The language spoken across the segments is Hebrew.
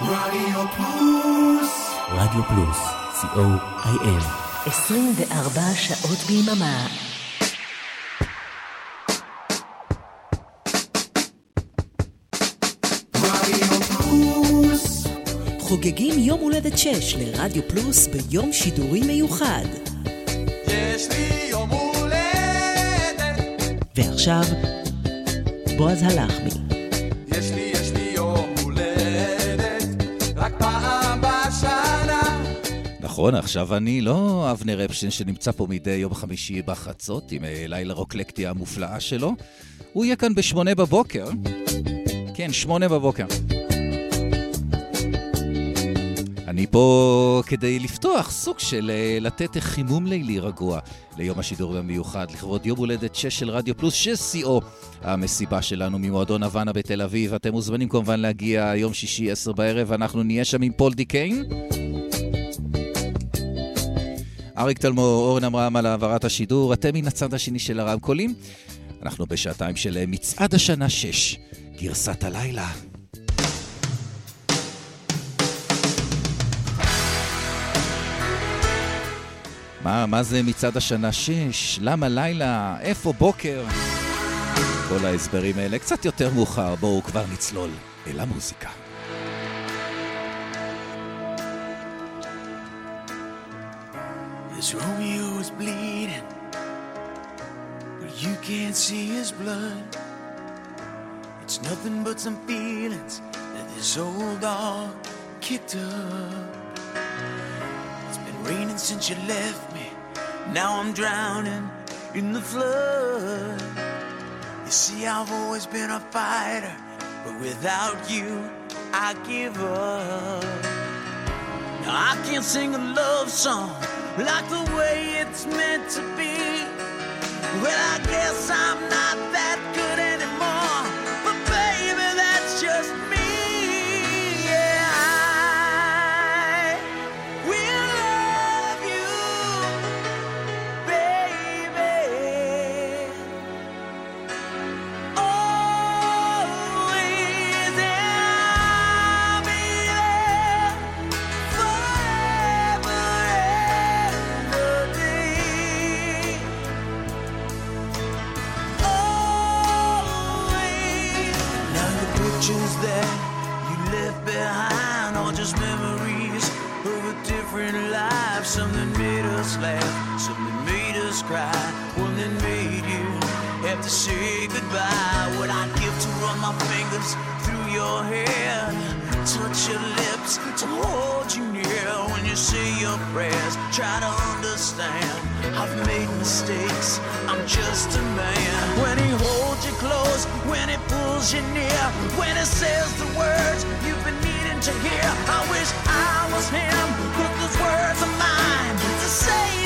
רדיו פלוס. רדיו פלוס, co.il. 24 שעות ביממה. רדיו פלוס. חוגגים יום הולדת 6 לרדיו פלוס ביום שידורי מיוחד. יש לי יום הולדת, ועכשיו, בועז הלחמי. נכון, עכשיו אני לא אבנר אפשטיין שנמצא פה מדי יום חמישי בחצות עם אה, לילה רוקלקטי המופלאה שלו. הוא יהיה כאן בשמונה בבוקר. כן, שמונה בבוקר. אני פה כדי לפתוח סוג של אה, לתת חימום לילי רגוע ליום השידור המיוחד, לכבוד יום הולדת 6 של רדיו פלוס, ששיאו המסיבה שלנו ממועדון הוואנה בתל אביב. אתם מוזמנים כמובן להגיע יום שישי 10 בערב, אנחנו נהיה שם עם פול דיקיין. אריק תלמור, אורן עמרם על העברת השידור, אתם מן הצד השני של הרמקולים. אנחנו בשעתיים של אה, מצעד השנה 6, גרסת הלילה. מה, מה זה מצעד השנה 6? למה לילה? איפה בוקר? כל ההסברים האלה קצת יותר מאוחר, בואו כבר נצלול אל המוזיקה. This Romeo is bleeding, but you can't see his blood. It's nothing but some feelings that this old dog kicked up. It's been raining since you left me. Now I'm drowning in the flood. You see, I've always been a fighter, but without you, I give up. Now I can't sing a love song like the way it's meant to be. Well, I guess I'm not that good anymore, different life. Something made us laugh, something made us cry, one that made you have to say goodbye. What I'd give to run my fingers through your hair, touch your lips to hold you near when you say your prayers. Try to understand. I've made mistakes. I'm just a man. When he holds you close, when he pulls you near, when he says the words you've been needing to hear. I wish I was him. Put those words of mine to say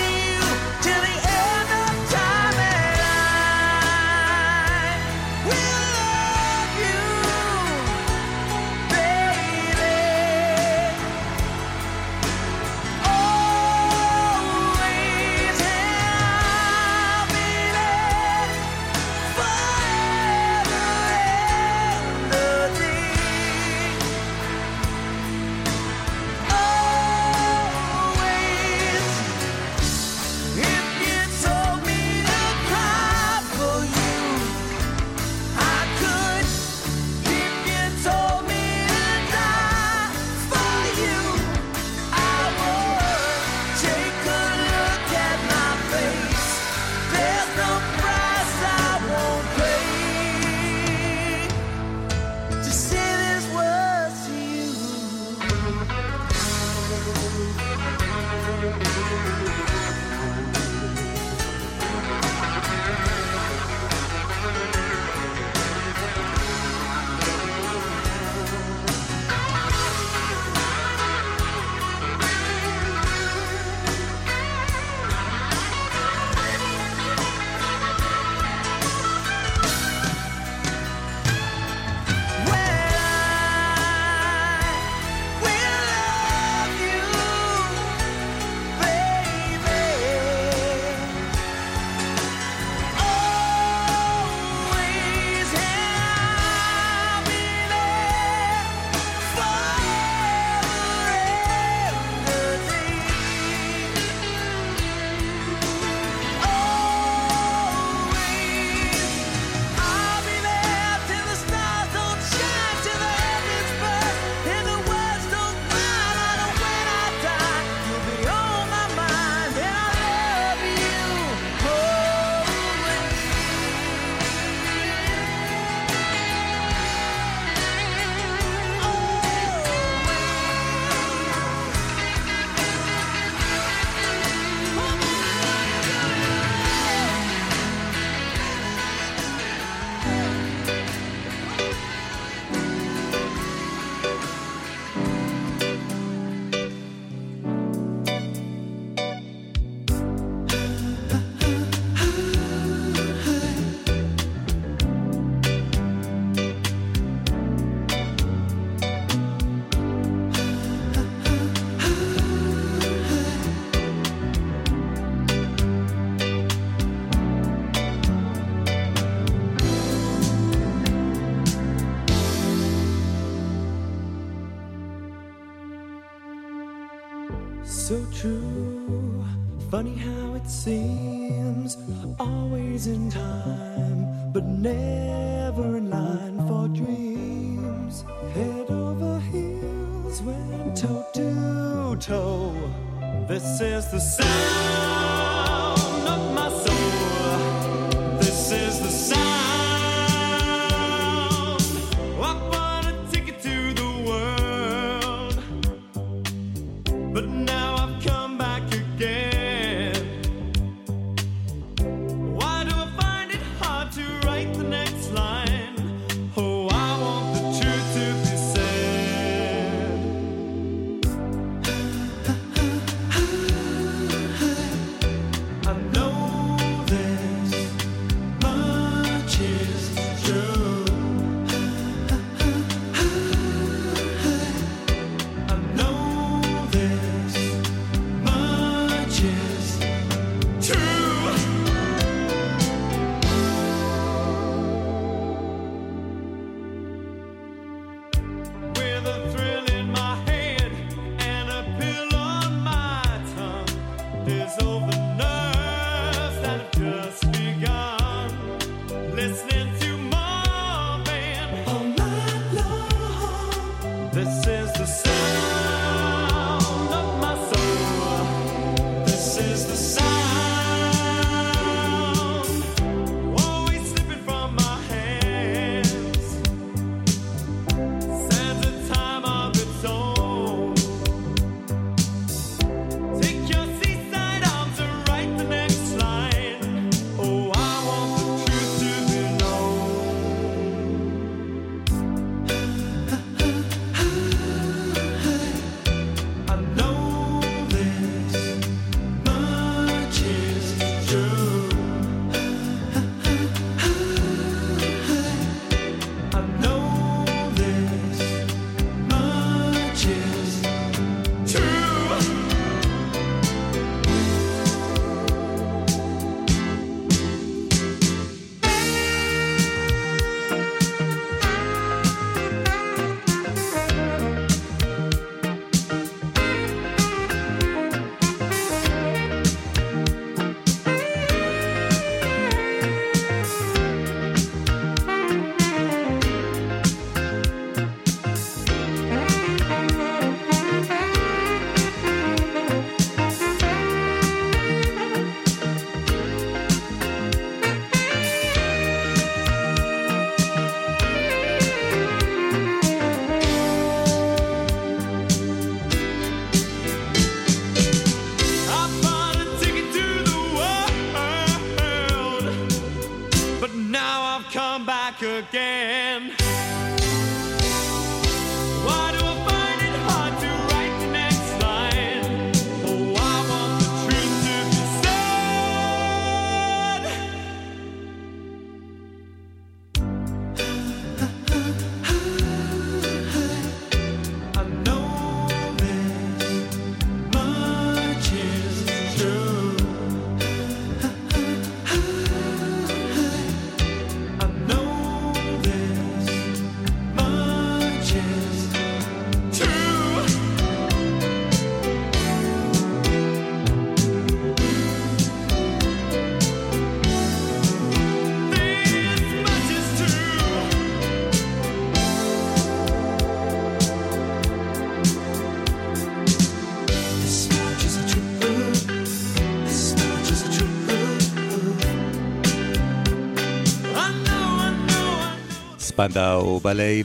פנדה או בעלי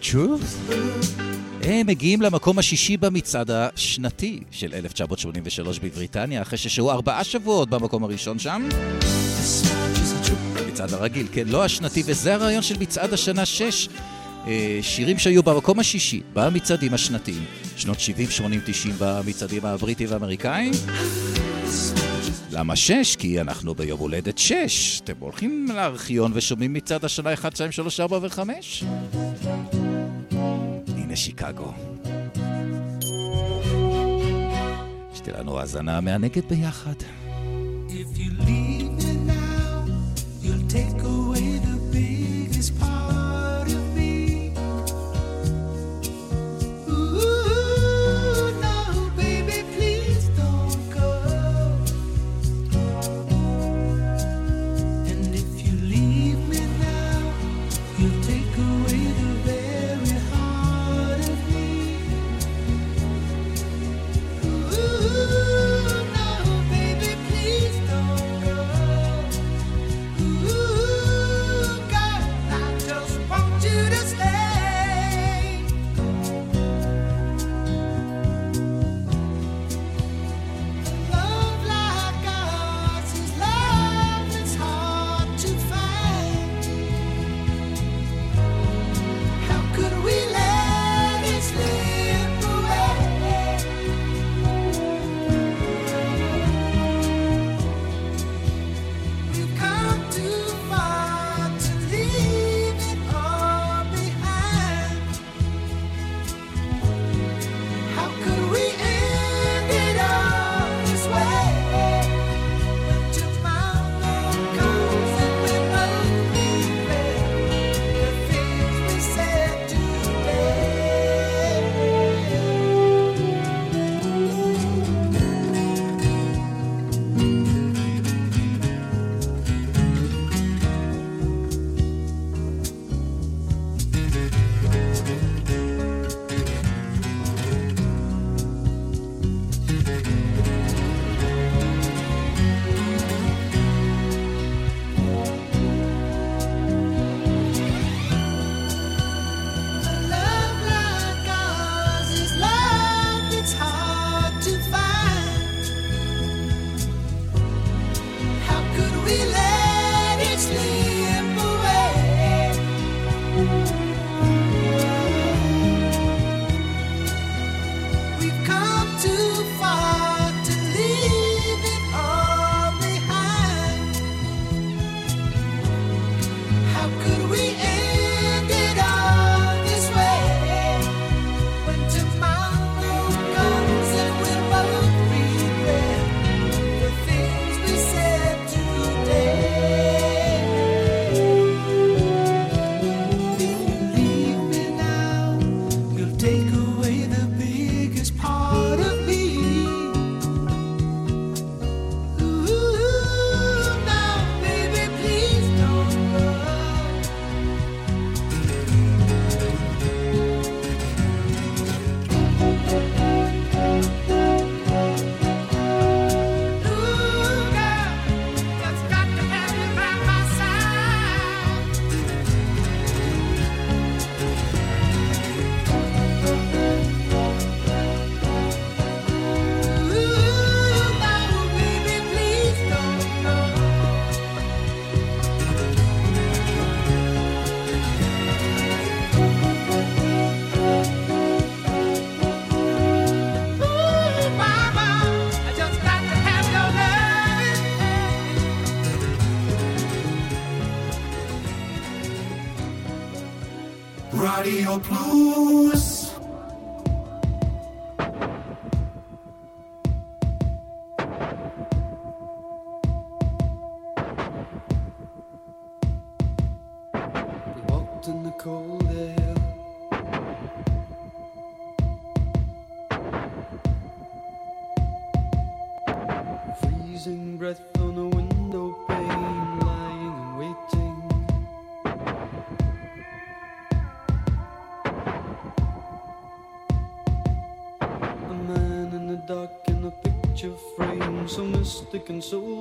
צ'ורס. אה, הם אה, מגיעים למקום השישי במצעד השנתי של 1983 בבריטניה, אחרי ששהו ארבעה שבועות במקום הראשון שם. המצעד הרגיל, כן, לא השנתי, וזה הרעיון של מצעד השנה 6. אה, שירים שהיו במקום השישי במצעדים השנתיים, שנות 70, 80, 90 במצעדים הבריטי והאמריקאי. למה שש? כי אנחנו ביום הולדת שש. אתם הולכים לארכיון ושומעים מצד השנה 1, 2, 3, 4 ו-5? הנה שיקגו. שתהיה לנו האזנה מהנגד ביחד. sick and so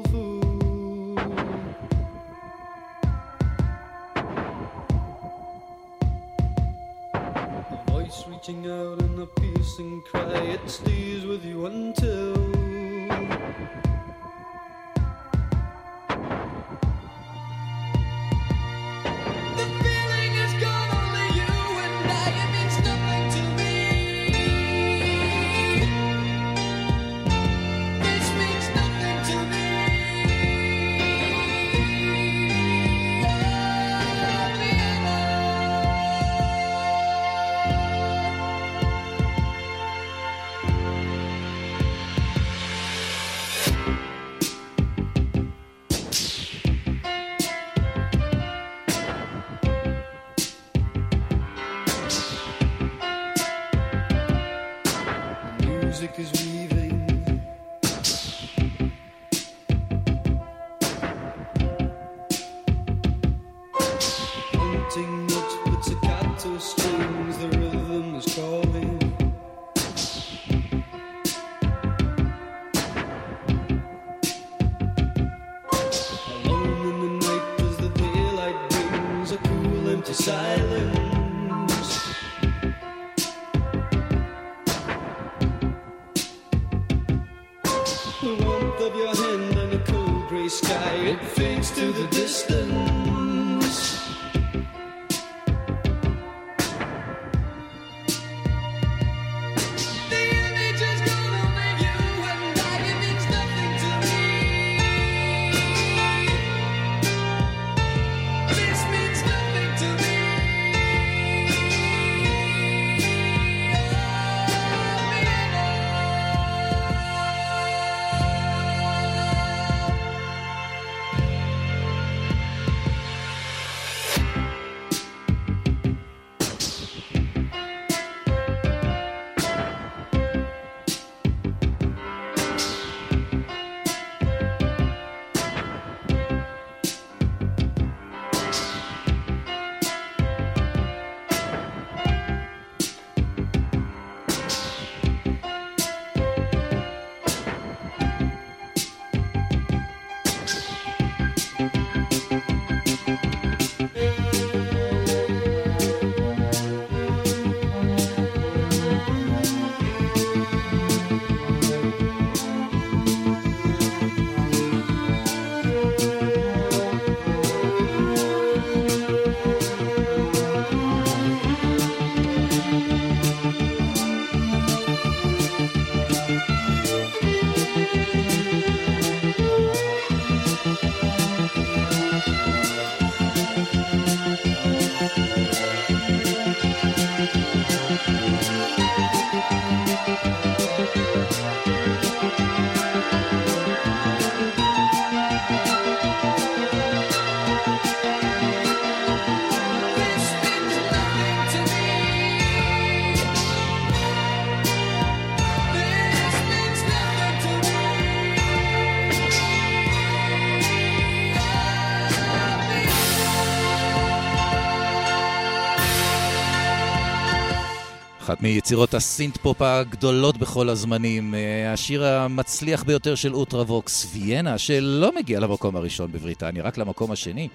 אחת מיצירות הסינט-פופ הגדולות בכל הזמנים, אה, השיר המצליח ביותר של Ultravox, Vienna, שלא מגיע למקום הראשון בבריטניה, רק למקום השני,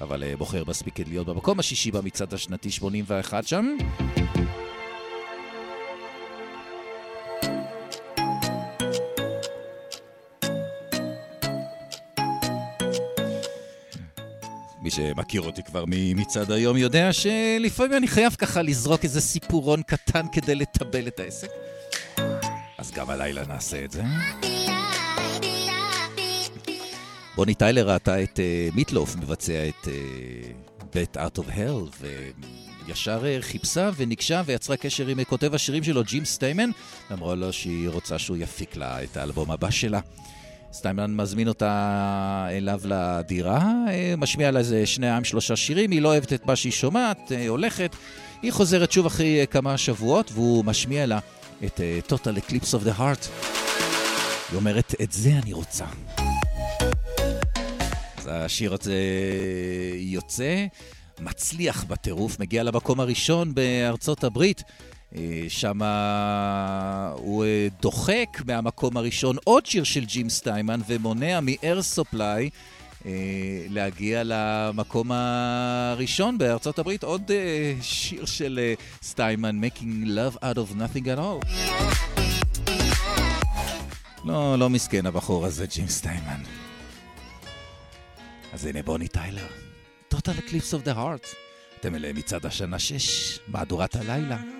אבל אה, מוכר מספיק להיות במקום השישי במצעד השנתי 81 שם. מי שמכיר אותי כבר ממצעד היום יודע שלפעמים אני חייב ככה לזרוק איזה סיפורון קטן כדי לתבל את העסק. אז גם הלילה נעשה את זה. בוני טיילר ראתה את uh, מיטלוף מבצע את בית uh, Out of Hell, ישר אה, חיפשה וניגשה ויצרה קשר עם אה, כותב השירים שלו, ג'ים סטיימן, ואמרה לו שהיא רוצה שהוא יפיק לה את האלבום הבא שלה. סטיימן מזמין אותה אליו לדירה, אה, משמיע לה איזה שניים שלושה שירים, היא לא אוהבת את מה שהיא שומעת, אה, הולכת, היא חוזרת שוב אחרי אה, כמה שבועות, והוא משמיע לה את Total Eclipse of the Heart. היא אומרת, את זה אני רוצה. אז השיר הזה יוצא, מצליח בטירוף, מגיע למקום הראשון בארצות הברית. שם הוא אה, דוחק מהמקום הראשון עוד שיר של ג'ים סטיימן ומונע מ-Air Supply אה, להגיע למקום הראשון בארצות הברית. עוד אה, שיר של אה, סטיימן, Making Love Out of Nothing at All. לא, לא מסכן הבחור הזה, ג'ים סטיימן. אז הנה בוני טיילר, Total Eclipse of the Heart. אתם אלה מצעד השנה 6, מהדורת הלילה.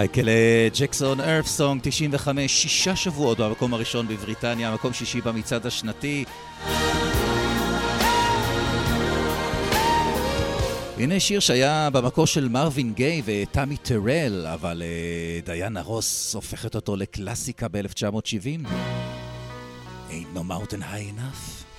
מייקל אה, ג'קסון, ארפסונג, 95, שישה שבועות במקום הראשון בבריטניה, מקום שישי במצעד השנתי. הנה שיר שהיה במקור של מרווין גיי ותמי טרל, אבל אה, דיינה רוס הופכת אותו לקלאסיקה ב-1970. Ain't no mountain high enough.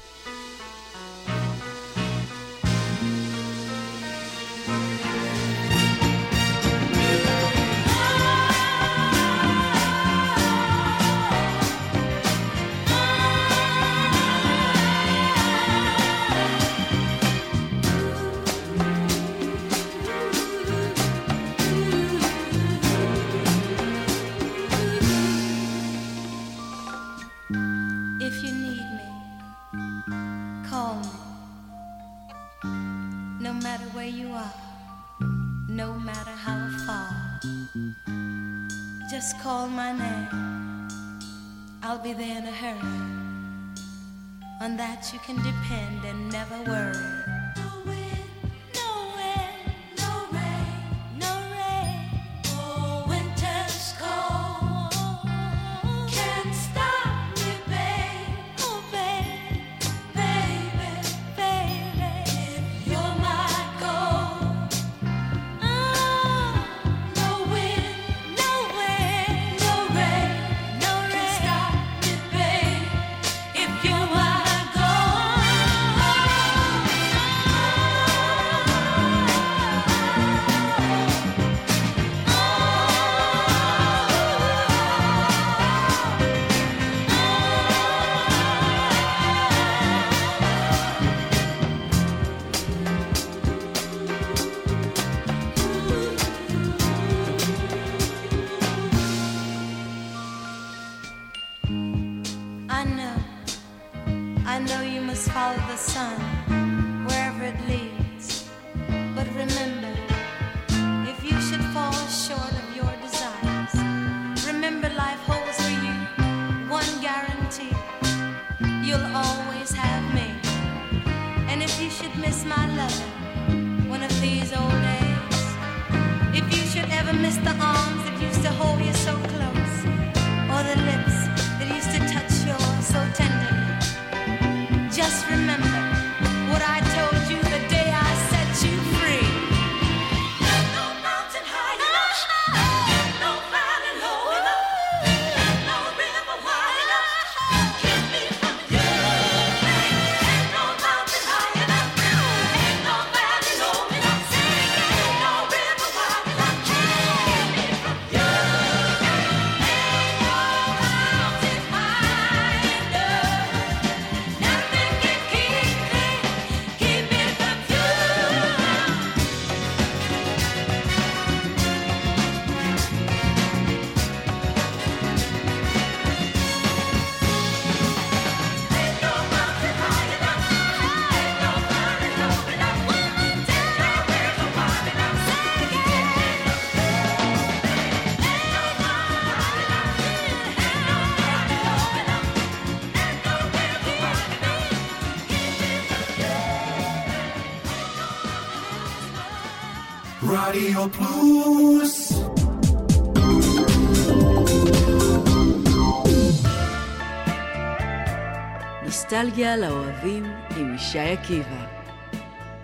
נוסטלגיה לאוהבים עם ישי עקיבא.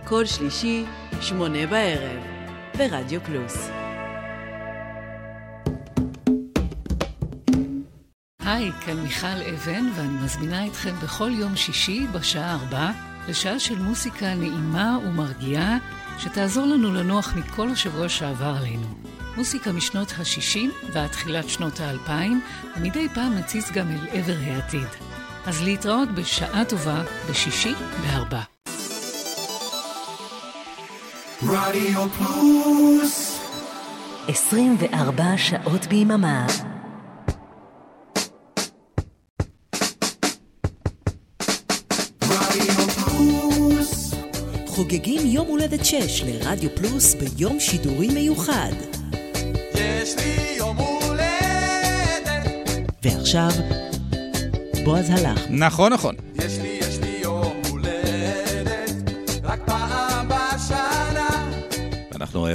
כל שלישי, שמונה בערב, ברדיו פלוס. היי, כאן מיכל אבן, ואני מזמינה אתכם בכל יום שישי בשעה ארבע לשעה של מוסיקה נעימה ומרגיעה, שתעזור לנו לנוח מכל השבוע שעבר עלינו. מוסיקה משנות ה-60 ועד תחילת שנות ה-2000, ומדי פעם נציץ גם אל עבר העתיד. אז להתראות בשעה טובה בשישי בארבע. רדיו פלוס 24 שעות ביממה. רדיו פלוס חוגגים יום הולדת 6 לרדיו פלוס ביום שידורי מיוחד. יש לי יום הולדת, ועכשיו, בועז הלך. נכון, נכון. יש לי,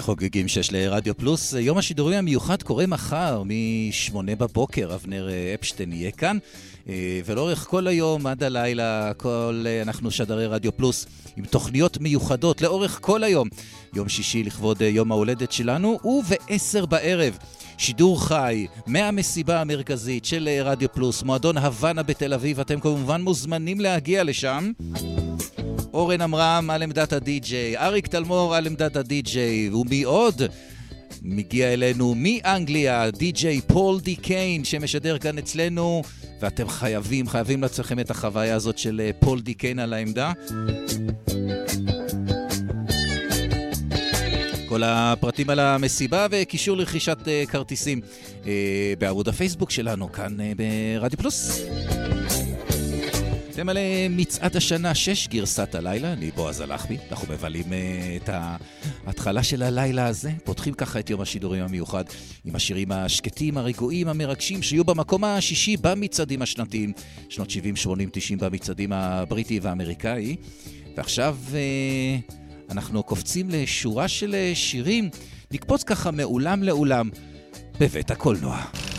חוגגים שש לרדיו פלוס. יום השידורים המיוחד קורה מחר, מ-8 בבוקר. אבנר אה, אפשטיין יהיה כאן. אה, ולאורך כל היום, עד הלילה, כל, אה, אנחנו שדרי רדיו פלוס עם תוכניות מיוחדות לאורך כל היום. יום שישי לכבוד יום ההולדת שלנו, וב-10 בערב. שידור חי מהמסיבה המרכזית של רדיו פלוס, מועדון הוואנה בתל אביב. אתם כמובן מוזמנים להגיע לשם. אורן עמרם על עמדת הדי-ג'יי, אריק תלמור על עמדת הדי-ג'יי, ומי עוד? מגיע אלינו מאנגליה, די-ג'יי פול די קיין, שמשדר כאן אצלנו, ואתם חייבים, חייבים לעצמכם את החוויה הזאת של אה, פול די קיין על העמדה. כל הפרטים על המסיבה וקישור לרכישת אה, כרטיסים אה, בעמוד הפייסבוק שלנו, כאן ברדיו פלוס. אתם על אה, מצעד השנה 6, גרסת הלילה, אני בועז הלחמי, אנחנו מבלים uh, את ההתחלה של הלילה הזה, פותחים ככה את יום השידורים המיוחד עם השירים השקטים, הרגועים, המרגשים, שיהיו במקום השישי במצעדים השנתיים, שנות 70, 80, 90 במצעדים הבריטי והאמריקאי. ועכשיו uh, אנחנו קופצים לשורה של שירים, נקפוץ ככה מאולם לאולם בבית הקולנוע.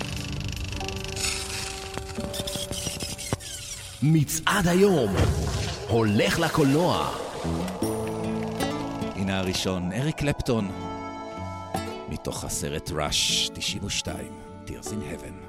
מצעד היום הולך לקולנוע. הנה הראשון, אריק קלפטון, מתוך הסרט ראש 92, Tears in Heaven.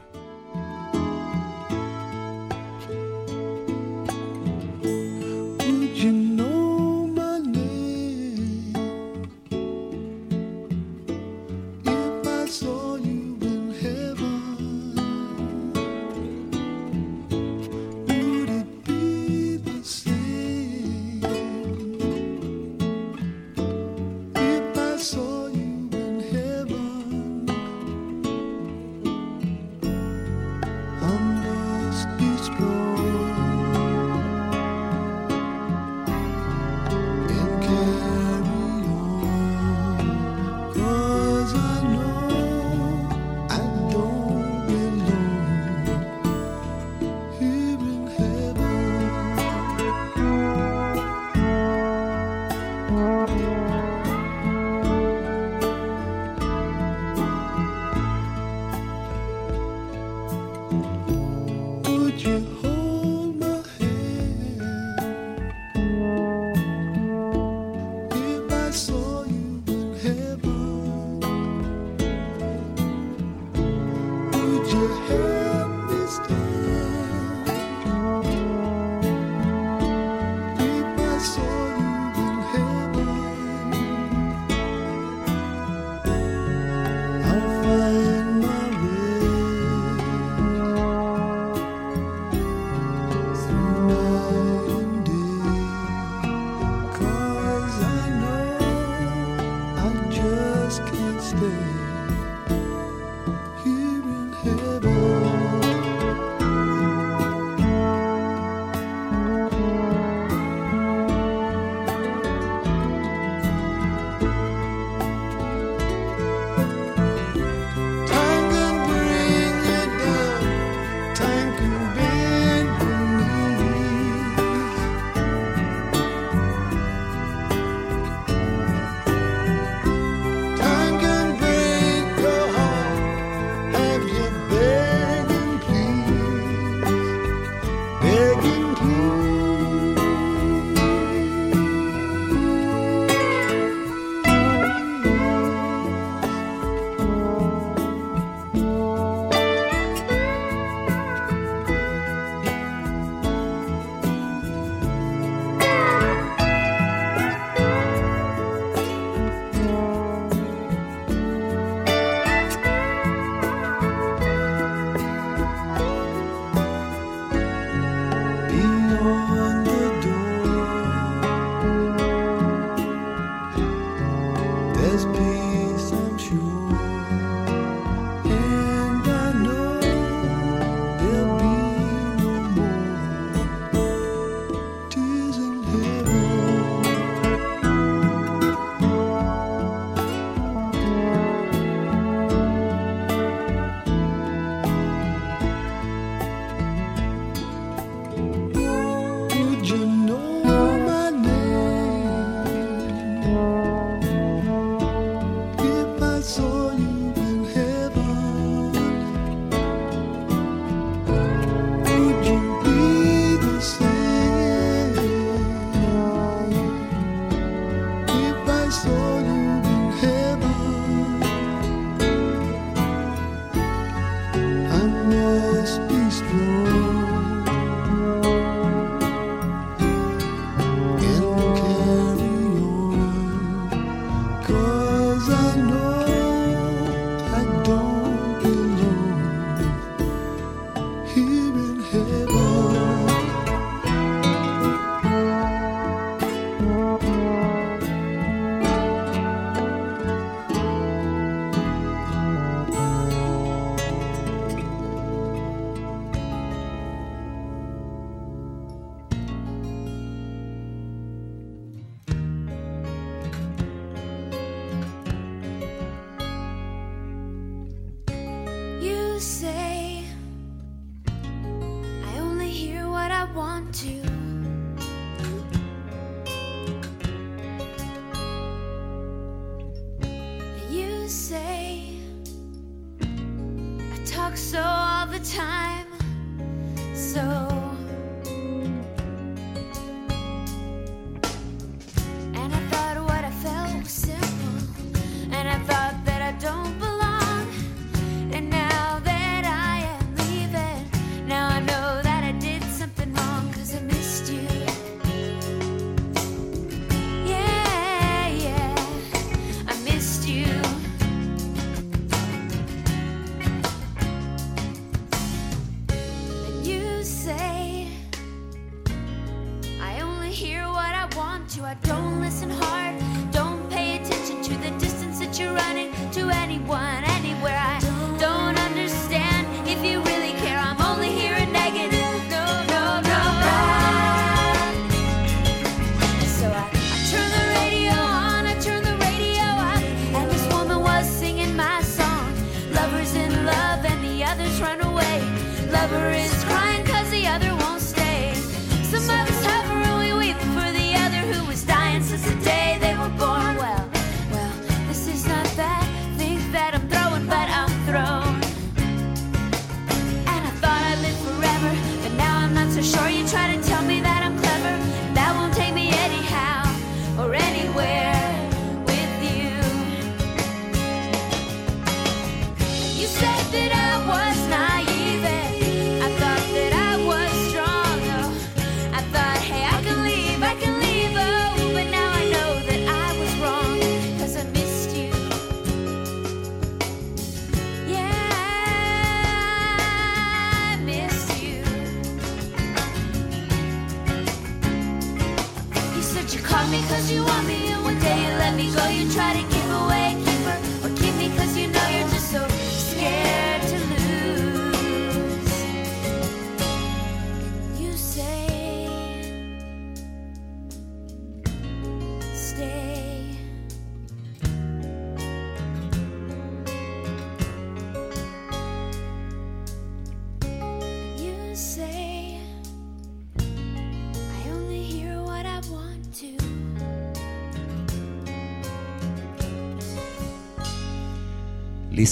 Want to.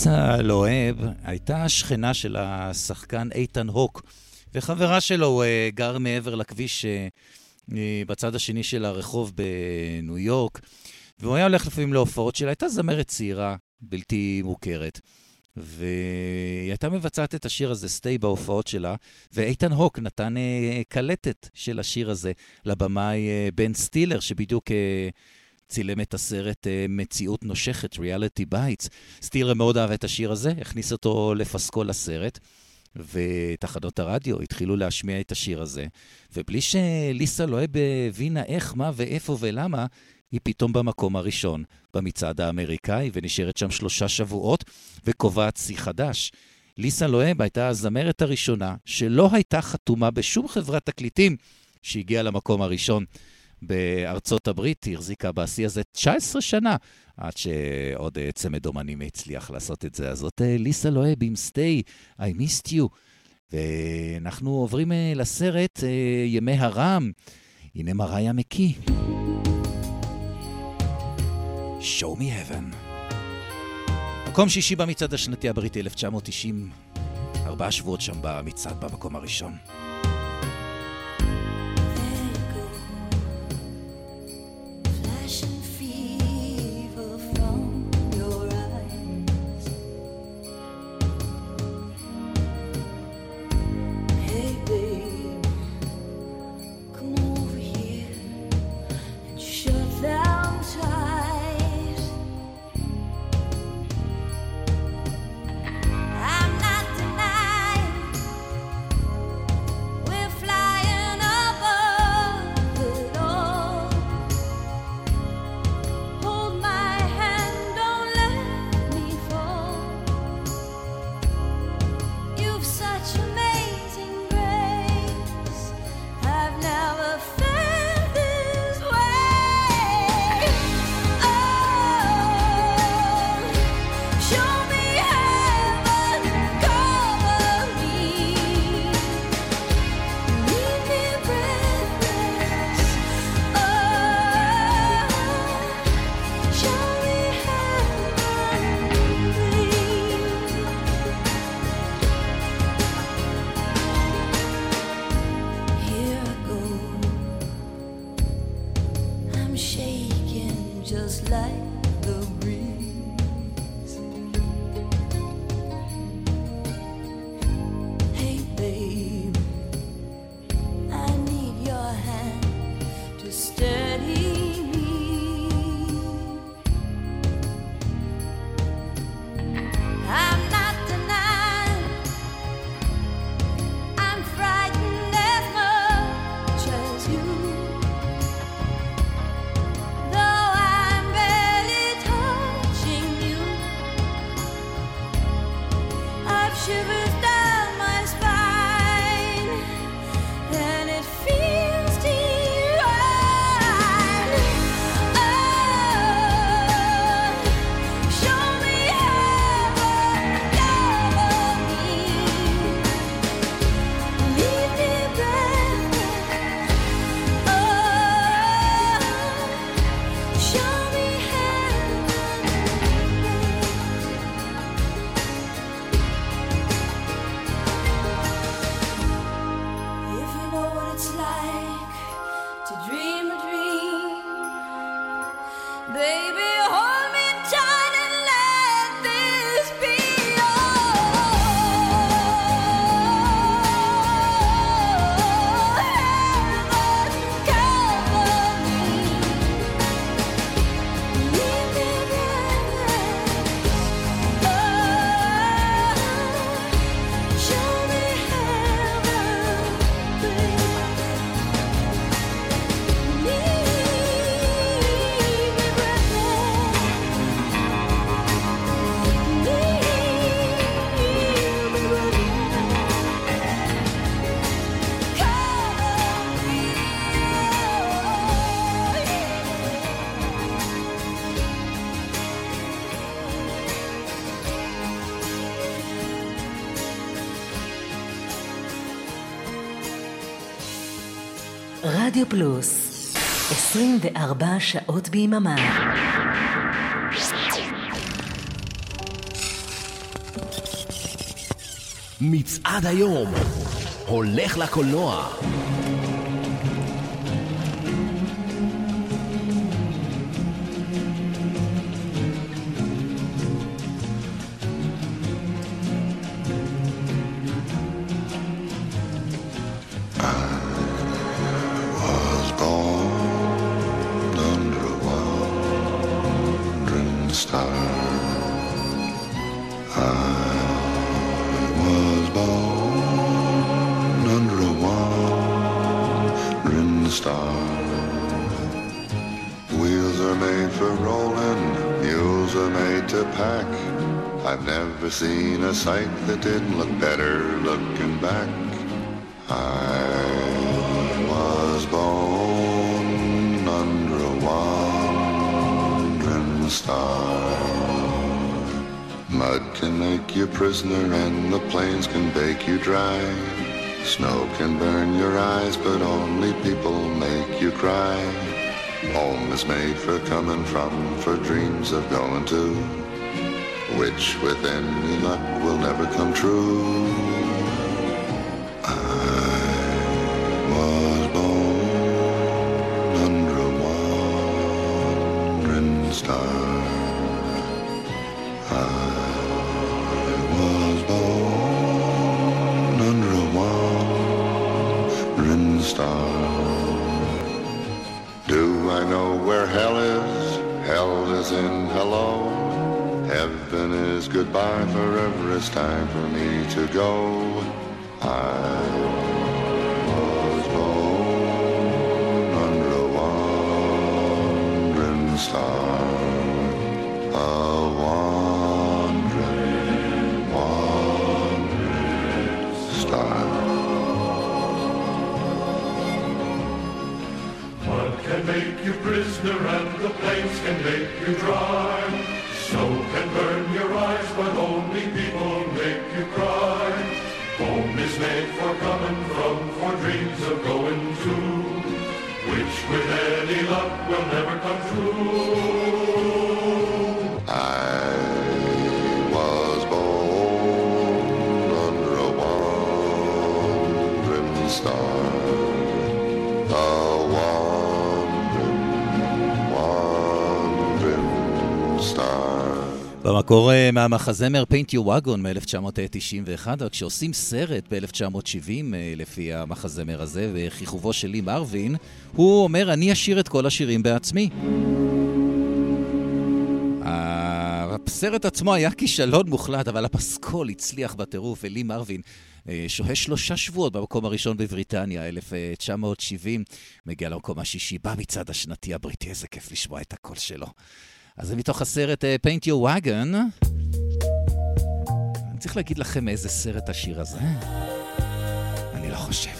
ליסה לוהב הייתה שכנה של השחקן איתן הוק, וחברה שלו, אה, גר מעבר לכביש אה, אה, בצד השני של הרחוב בניו יורק, והוא היה הולך לפעמים להופעות שלה, הייתה זמרת צעירה, בלתי מוכרת. והיא הייתה מבצעת את השיר הזה, סטי, בהופעות שלה, ואיתן הוק נתן קלטת של השיר הזה לבמאי בן סטילר, שבדיוק צילם את הסרט אה, מציאות נושכת, Reality Bites. סטילר מאוד אהב את השיר הזה, הכניס אותו לפסקול לסרט, ותחנות הרדיו התחילו להשמיע את השיר הזה, ובלי שליסה לואב הבינה איך, מה ואיפה ולמה, היא פתאום במקום הראשון במצעד האמריקאי, ונשארת שם שלושה שבועות, וקובעת שיא חדש. ליסה לואב הייתה הזמרת הראשונה שלא הייתה חתומה בשום חברת תקליטים שהגיעה למקום הראשון בארצות הברית, היא החזיקה בשיא הזה 19 שנה, עד שעוד אה, צמד אומנים הצליח לעשות את זה. אז זאת אה, ליסה לוהב עם סטי, I missed you. ואנחנו עוברים אה, לסרט ימי הרם. הנה מריה מקי. Show me heaven. מקום שישי במצעד השנתי הבריטי 1990, ארבעה שבועות שם במצעד במקום הראשון. רדיו פלוס 24 שעות ביממה מצעד היום הולך לקולנוע. To pack. I've never seen a sight that didn't look better looking back. I was born under a wandering star. Mud can make you prisoner and the plains can bake you dry. Snow can burn your eyes, but only people make you cry. Home is made for coming from, for dreams of going to, which with any luck will never come true. במקור מהמחזמר Paint Your Wagon מ-1991, רק כשעושים סרט ב-1970 אה, לפי המחזמר הזה, וכיכובו של לי מרווין, הוא אומר, אני אשיר את כל השירים בעצמי. הסרט עצמו היה כישלון מוחלט, אבל הפסקול הצליח בטירוף, ולי מרווין אה, שוהה שלושה שבועות במקום הראשון בבריטניה, 1970, מגיע למקום השישי במצעד השנתי הבריטי, איזה כיף לשמוע את הקול שלו. אז זה מתוך הסרט אה, Paint Your Wagon. אני צריך להגיד לכם מאיזה סרט השיר הזה? אני לא חושב.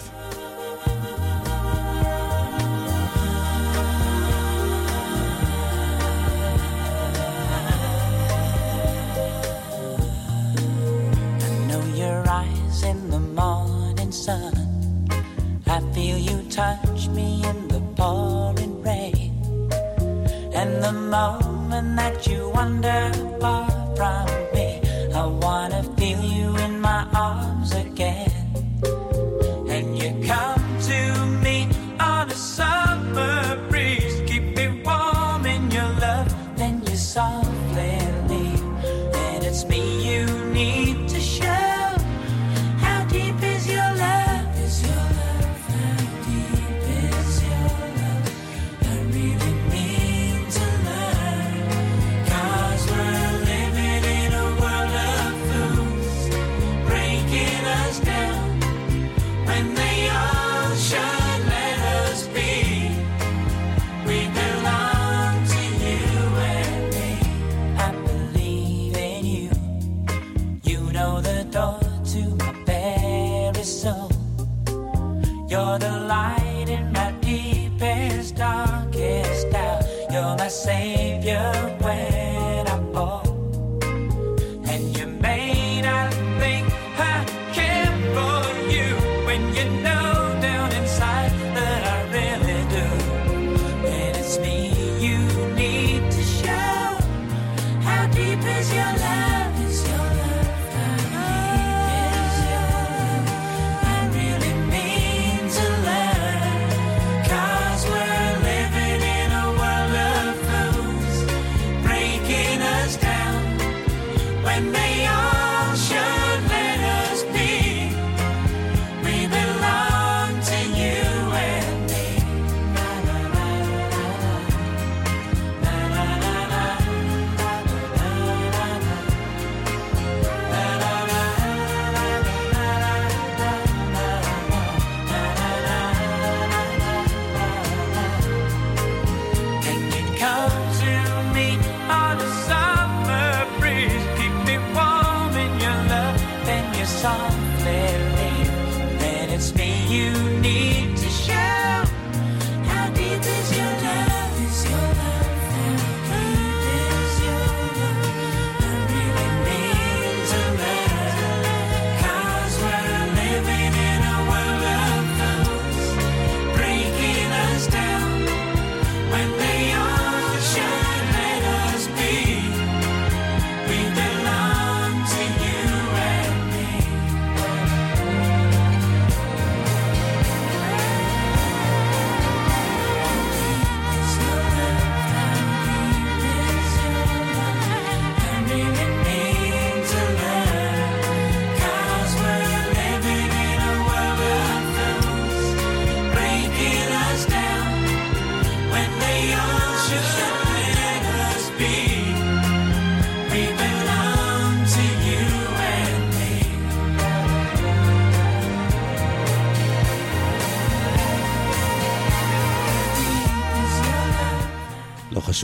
Morning sun. I feel you touch me in the pouring rain. And the moment that you wander far from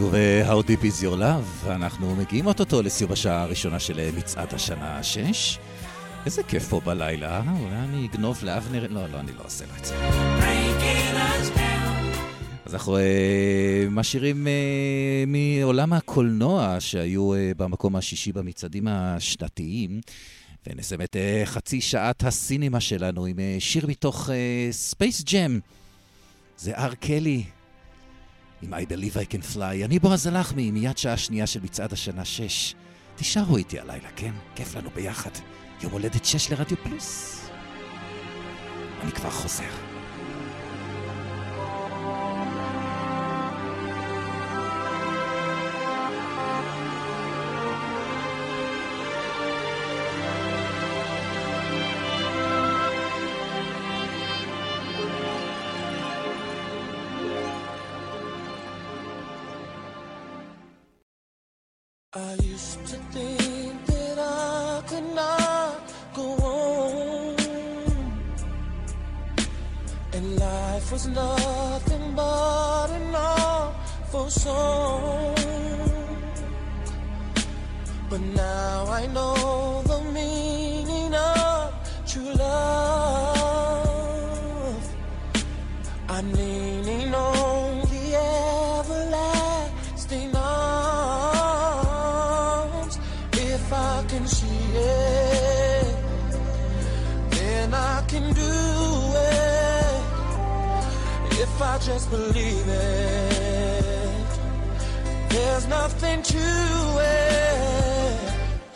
אה, How Deep is your love, אנחנו מגיעים אוטוטו לסיום השעה הראשונה של אה, מצעד השנה השש. איזה כיף פה בלילה, אה? אולי אני אגנוב לאבנר... לא, לא, אני לא אעשה לו את זה. אז אנחנו אה, עם שירים אה, מעולם הקולנוע שהיו אה, במקום השישי במצעדים השנתיים, ונסיים את אה, חצי שעת הסינמה שלנו עם אה, שיר מתוך Space Jam. זה אר קלי. עם I Believe I Can Fly. אני בועז הלחמי, מיד שעה שנייה של מצעד השנה 6. תישארו איתי הלילה, כן? כיף לנו ביחד. יום הולדת 6 לרדיו פלוס. אני כבר חוזר. I used to think that I could not go on, and life was nothing but an awful song. But now I know the meaning of true love. Believe it, there's nothing to it.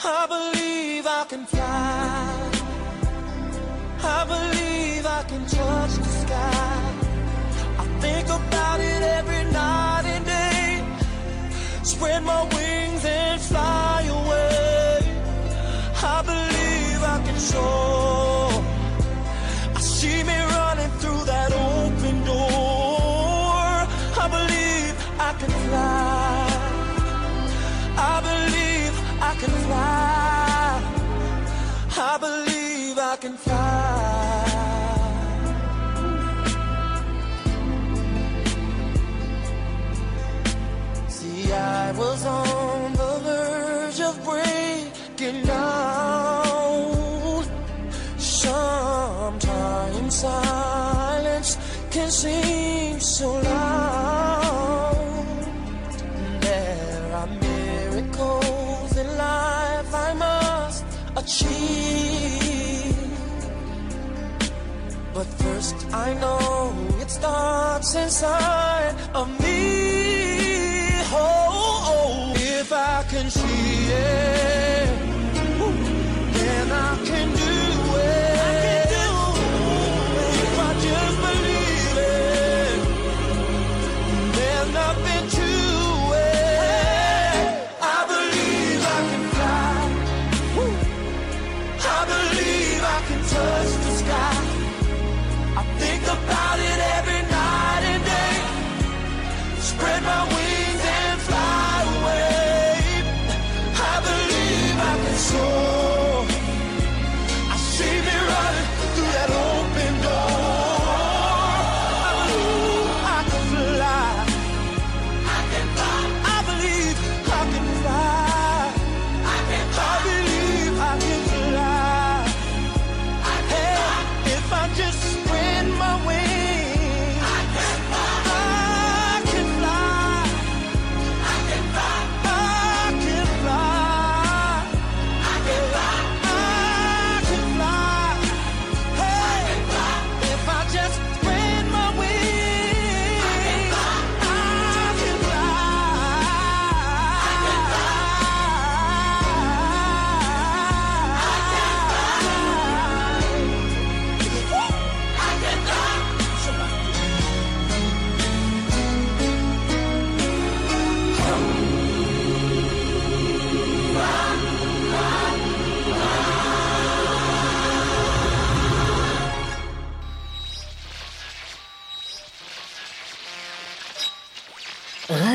I believe I can fly. I believe I can touch the sky. I think about it every night and day. Spread my wings Fly. I know it starts inside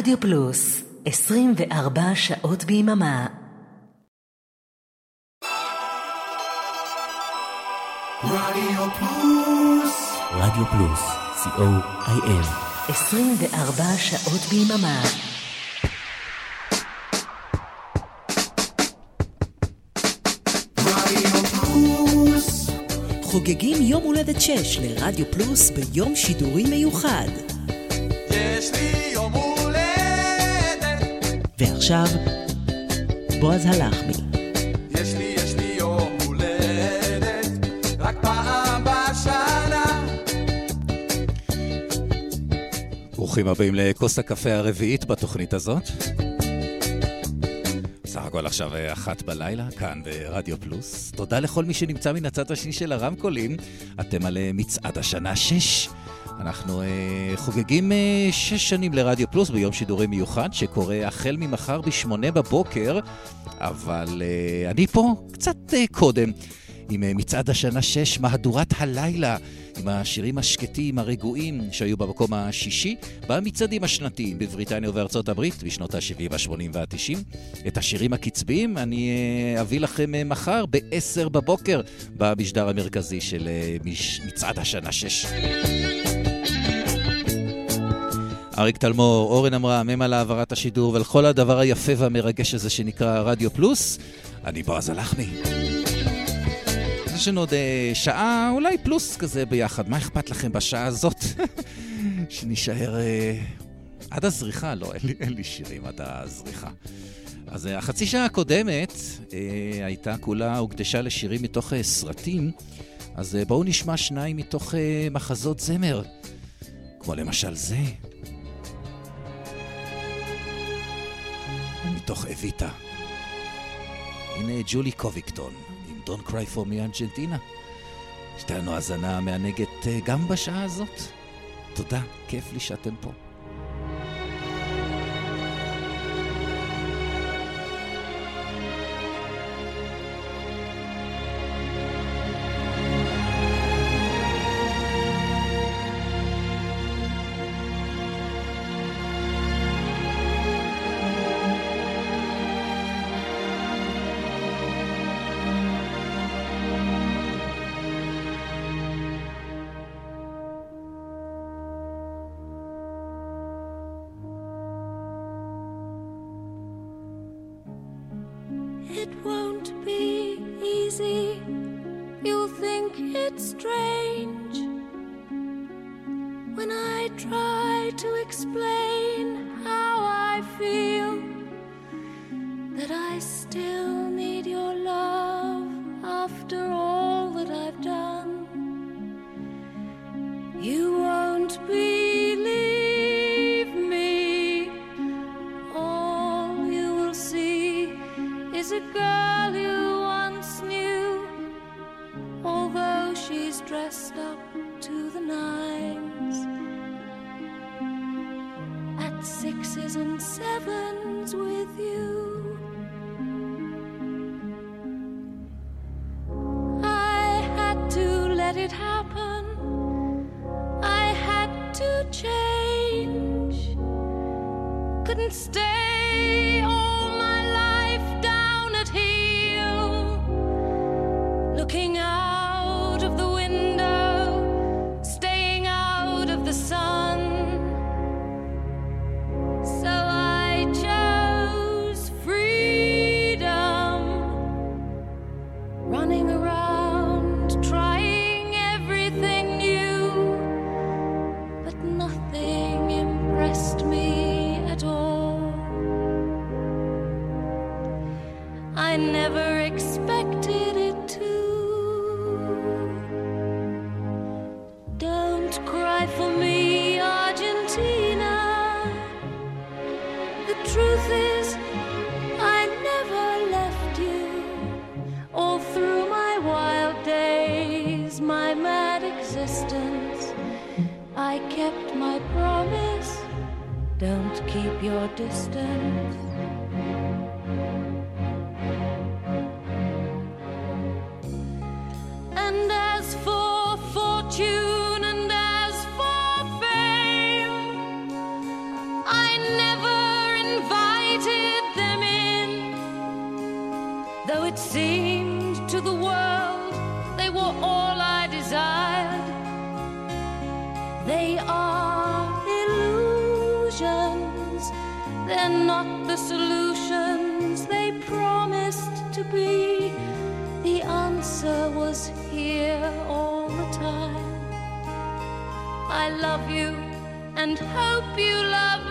רדיו פלוס, 24 שעות ביממה. רדיו פלוס. רדיו פלוס, co.il. 24 שעות ביממה. רדיו פלוס. חוגגים יום הולדת 6 לרדיו פלוס ביום שידורי מיוחד. יש לי יום הולדת, ועכשיו, בועז הלחמי. יש לי, יש לי יום הולדת, רק פעם בשנה. ברוכים הבאים לכוס הקפה הרביעית בתוכנית הזאת. בסך הכל עכשיו אה, אחת בלילה, כאן ברדיו פלוס. תודה לכל מי שנמצא מן הצד השני של הרמקולים. אתם על אה, מצעד השנה 6. אנחנו אה, חוגגים אה, שש שנים לרדיו פלוס ביום שידורי מיוחד, שקורה החל ממחר בשמונה בבוקר, אבל אה, אני פה קצת אה, קודם. עם אה, מצעד השנה 6, מהדורת הלילה, עם השירים השקטים, הרגועים, שהיו במקום השישי, במצעדים השנתיים בבריטניה ובארצות הברית, בשנות ה-70, ה-80 וה-90. את השירים הקצביים אני אה, אביא לכם אה, מחר ב-10 בבוקר, במשדר המרכזי של אה, מצעד השנה 6. אריק תלמור, אורן אברהם, הם על העברת השידור ולכל הדבר היפה והמרגש הזה שנקרא רדיו פלוס. אני בועז הלחמי. יש לנו עוד אה, שעה, אולי פלוס כזה ביחד. מה אכפת לכם בשעה הזאת? שנישאר אה, עד הזריחה? לא, אין לי, אין לי שירים עד הזריחה. אז אה, החצי שעה הקודמת אה, הייתה כולה, הוקדשה לשירים מתוך אה, סרטים, אז אה, בואו נשמע שניים מתוך אה, מחזות זמר, כמו למשל זה. מתוך אביטה. הנה ג'ולי קוביקטון. Don't Cry for Me ארגנטינה. שתהיה לנו האזנה מענגת אה, גם בשעה הזאת. תודה, כיף לי שאתם פה. My promise. Don't keep your distance. love you and hope you love me.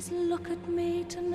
is look at me tonight.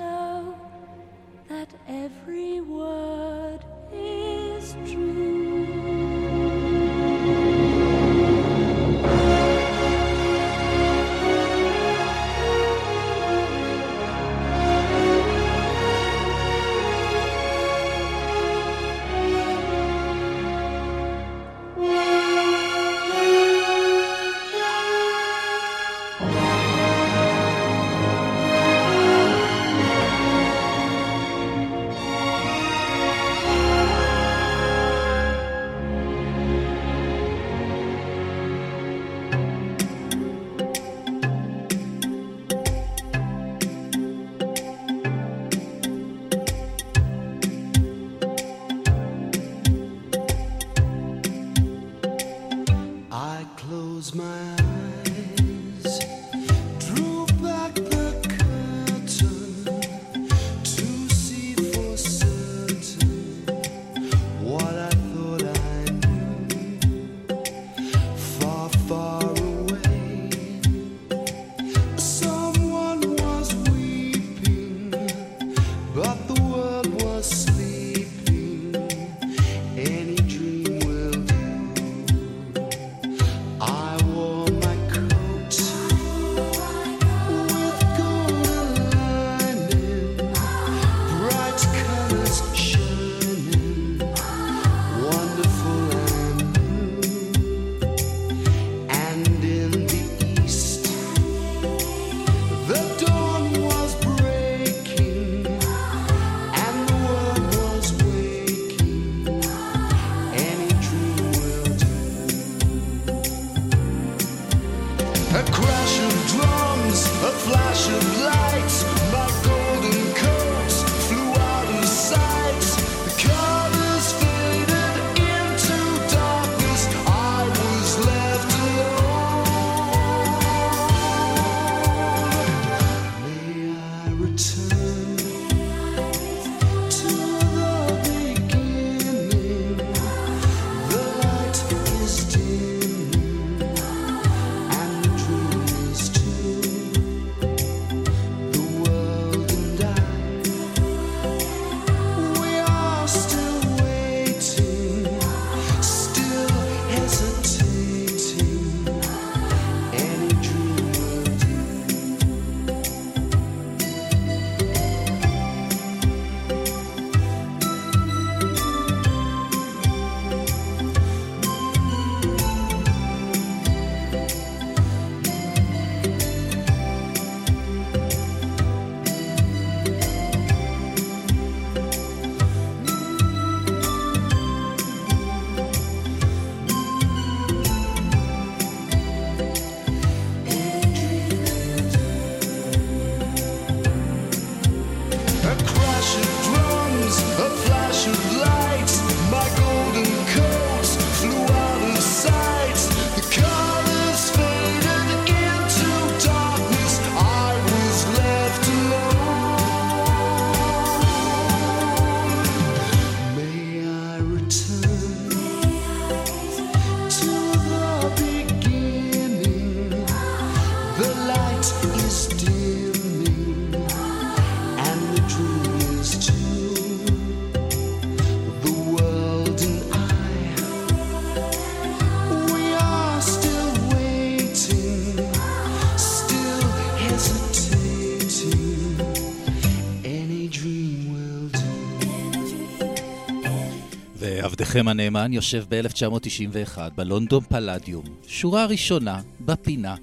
עבדכם הנאמן יושב ב-1991 בלונדון פלדיום, שורה ראשונה, בפינה.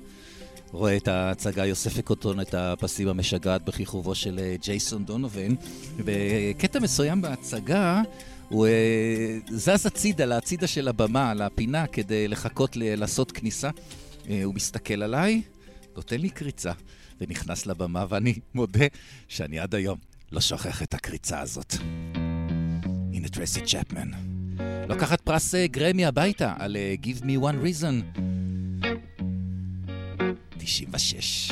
רואה את ההצגה יוסף קוטון, את הפסים המשגעת בכיכובו של אה, ג'ייסון דונובן. בקטע מסוים בהצגה הוא אה, זז הצידה, לצידה של הבמה, לפינה, כדי לחכות ל- לעשות כניסה. אה, הוא מסתכל עליי, נותן לי קריצה, ונכנס לבמה, ואני מודה שאני עד היום לא שוכח את הקריצה הזאת. הנה טרסי צ'פמן. לוקחת פרס אה, גרמי הביתה על אה, Give Me One Reason. 96.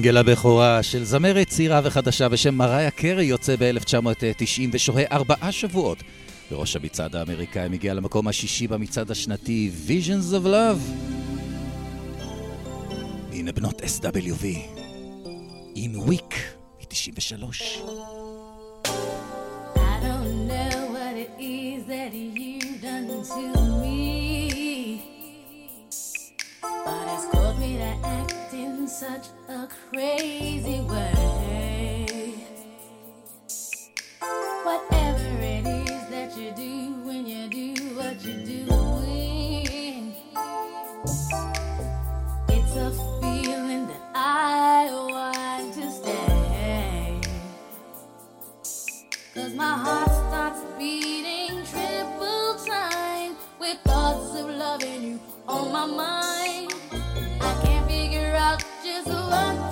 הסינגל הבכורה של זמרת צעירה וחדשה בשם מריה קרי יוצא ב-1990 ושוהה ארבעה שבועות. בראש המצעד האמריקאי מגיע למקום השישי במצעד השנתי Visions of Love. הנה בנות SWV, עם Week מ-93. I don't know what it is that you've done to such a crazy way. Whatever it is that you do when you do what you're doing, it's a feeling that I want to stay. Cause my heart starts beating triple time with thoughts of loving you on my mind was the.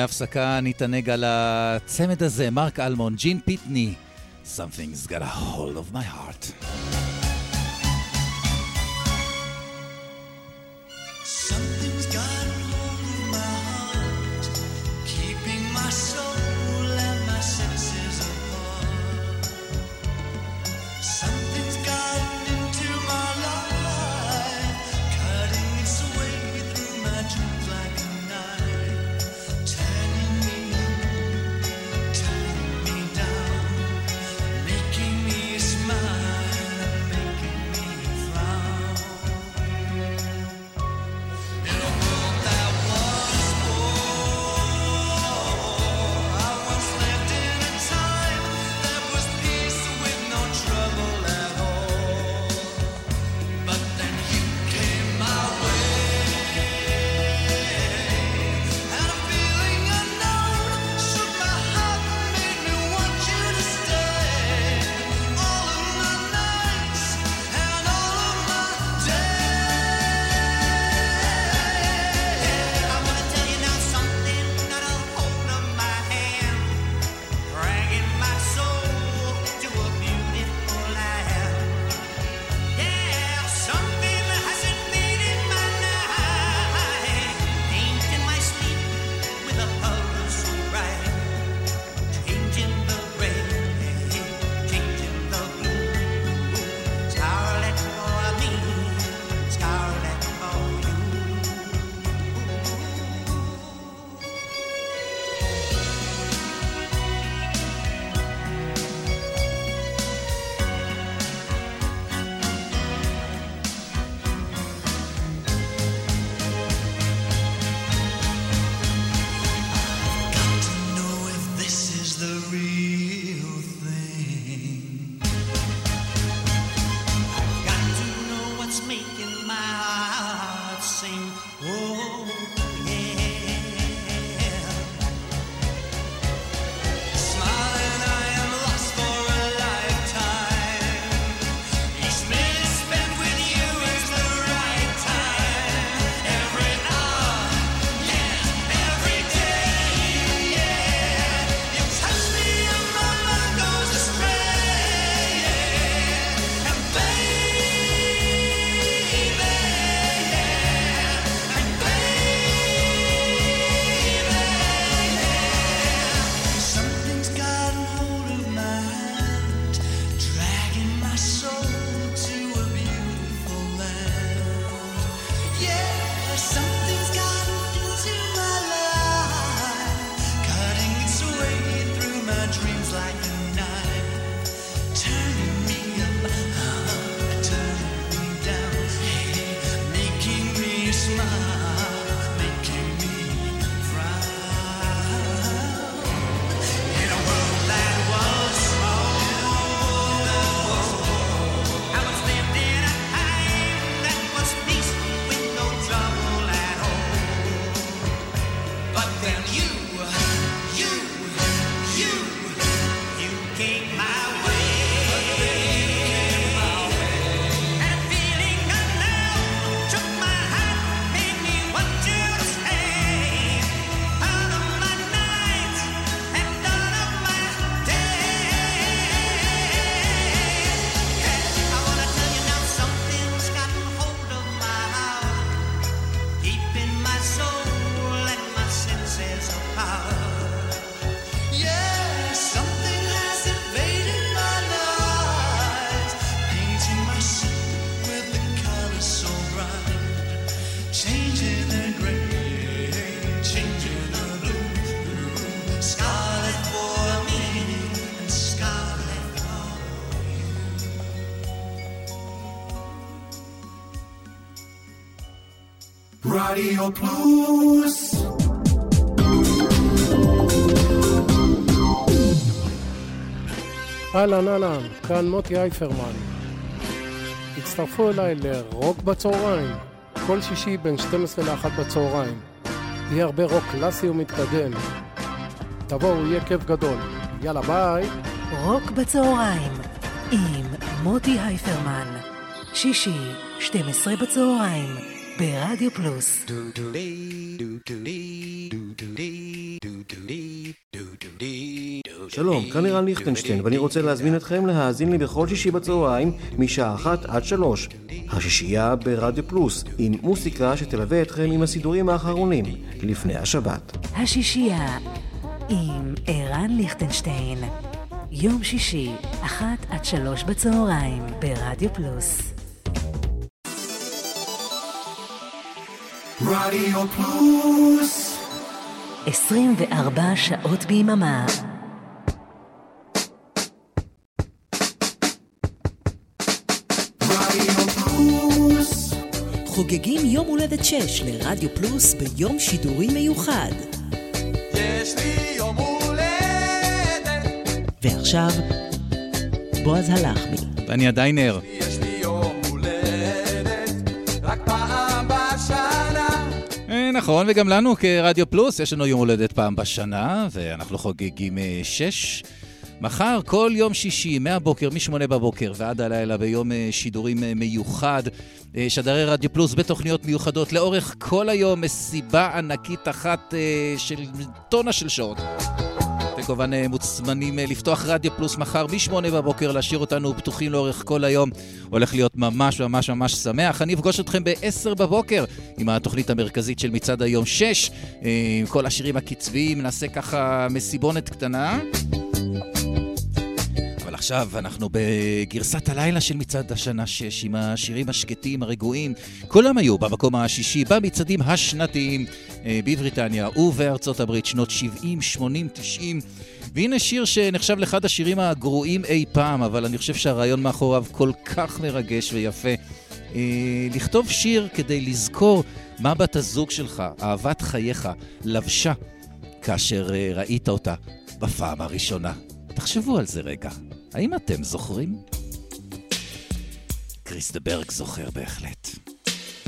ההפסקה נתענג על הצמד הזה, מרק אלמון, ג'ין פיטני, Something's got a hold of my heart. רדיו פלוס אהלן אהלן, כאן מוטי אייפרמן. הצטרפו אליי לרוק בצהריים, כל שישי בין 12 ל-1 בצהריים. יהיה הרבה רוק קלאסי ומתקדם. תבואו, יהיה כיף גדול. יאללה ביי. רוק בצהריים עם מוטי הייפרמן. שישי, 12 בצהריים, ברדיו פלוס. שלום, כאן ערן ליכטנשטיין, ואני רוצה להזמין אתכם להאזין לי בכל שישי בצהריים, משעה אחת עד שלוש. השישייה ברדיו פלוס, עם מוסיקה שתלווה אתכם עם הסידורים האחרונים, לפני השבת. השישייה עם ערן ליכטנשטיין. יום שישי, אחת עד שלוש בצהריים, ברדיו פלוס. רדיו פלוס 24 שעות ביממה. חוגגים יום הולדת 6 לרדיו פלוס ביום שידורי מיוחד. יש לי יום הולדת, ועכשיו, בועז הלחמי. דני עדיין ער. נכון, וגם לנו כרדיו פלוס, יש לנו יום הולדת פעם בשנה, ואנחנו חוגגים אה, שש. מחר, כל יום שישי, מהבוקר, מ-8 בבוקר ועד הלילה, ביום אה, שידורים אה, מיוחד, שדרי רדיו פלוס בתוכניות מיוחדות לאורך כל היום, מסיבה ענקית אחת של טונה של שעות. כמובן אה, מוצמנים אה, לפתוח רדיו פלוס מחר מ-8 בבוקר, להשאיר אותנו פתוחים לאורך כל היום. הולך להיות ממש ממש ממש שמח. אני אפגוש אתכם ב-10 בבוקר עם התוכנית המרכזית של מצעד היום 6, אה, עם כל השירים הקצביים, נעשה ככה מסיבונת קטנה. עכשיו אנחנו בגרסת הלילה של מצעד השנה 6, עם השירים השקטים, הרגועים. כולם היו במקום השישי במצעדים השנתיים בבריטניה ובארצות הברית, שנות 70, 80, 90. והנה שיר שנחשב לאחד השירים הגרועים אי פעם, אבל אני חושב שהרעיון מאחוריו כל כך מרגש ויפה. אה, לכתוב שיר כדי לזכור מה בת הזוג שלך, אהבת חייך, לבשה כאשר אה, ראית אותה בפעם הראשונה. תחשבו על זה רגע. האם אתם זוכרים? קריס דה ברג זוכר בהחלט.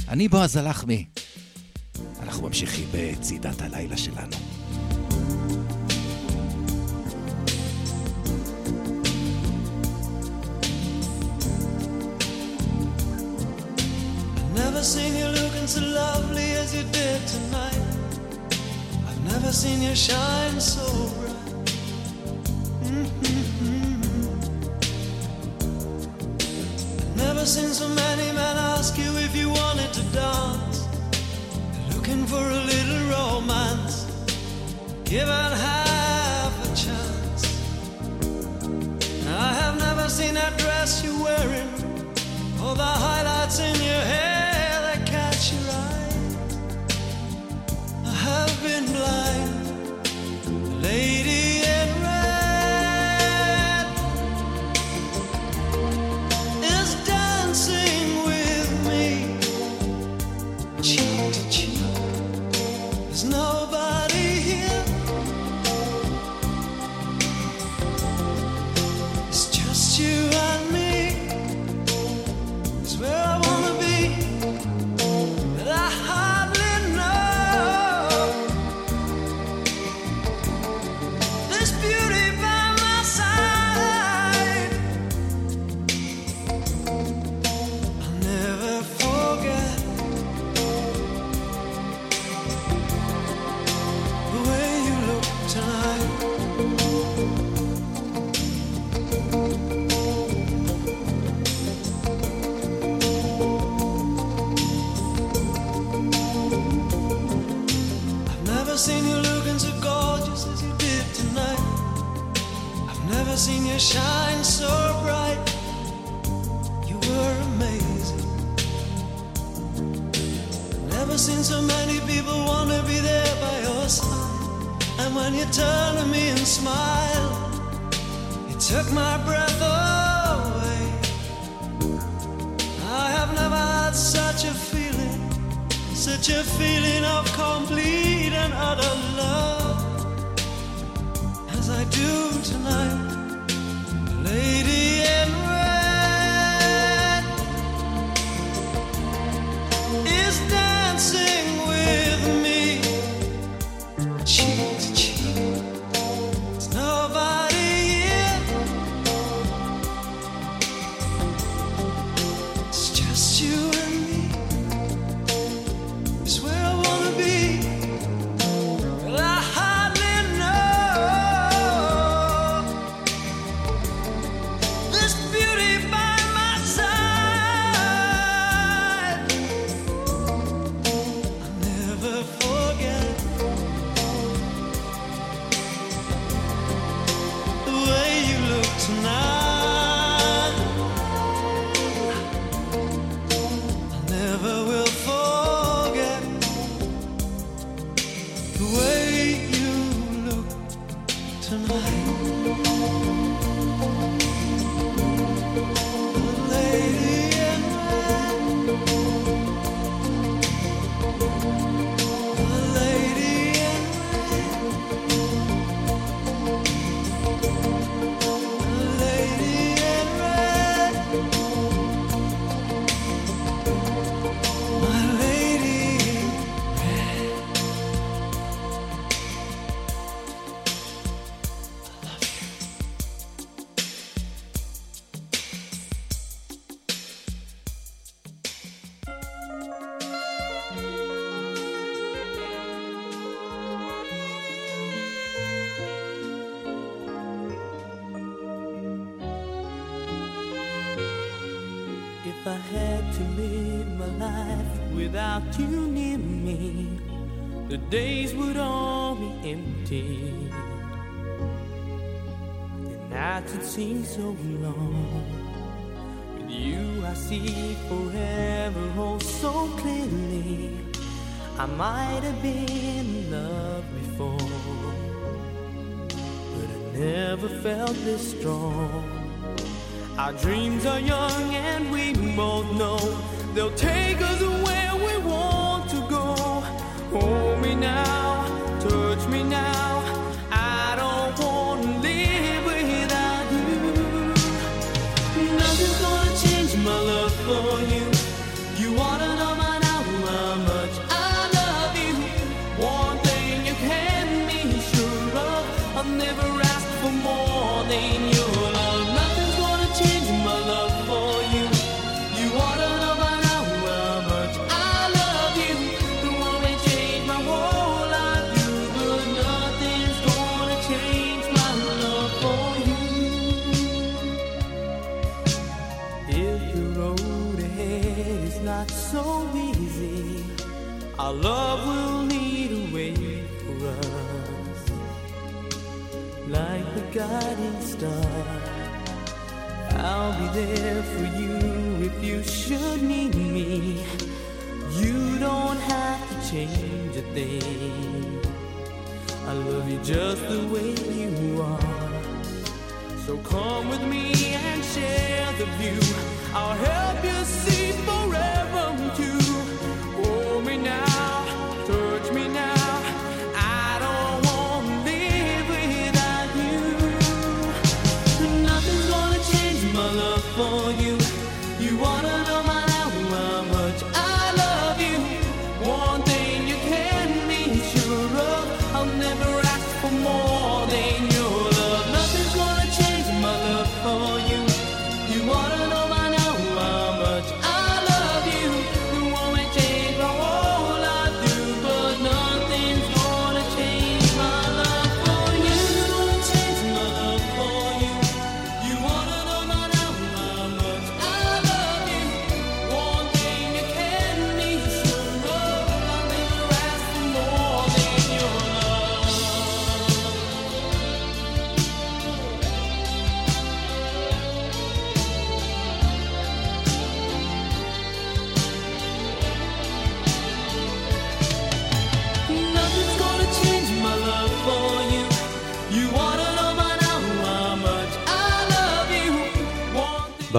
אני בועז הלחמי. אנחנו ממשיכים בצעידת הלילה שלנו. Never seen you looking so lovely as you did tonight. I've never seen you shine so bright. Mhm. I've never seen so many men ask you if you wanted to dance. Looking for a little romance. Give Given half a chance. I have never seen that dress you're wearing. All the highlights in your hair that catch your eye. I have been blind, lady in red And you turned to me and smiled. You took my breath away. I have never had such a feeling, such a feeling of complete. proudly strong. Our dreams are young and we both know they'll take just the way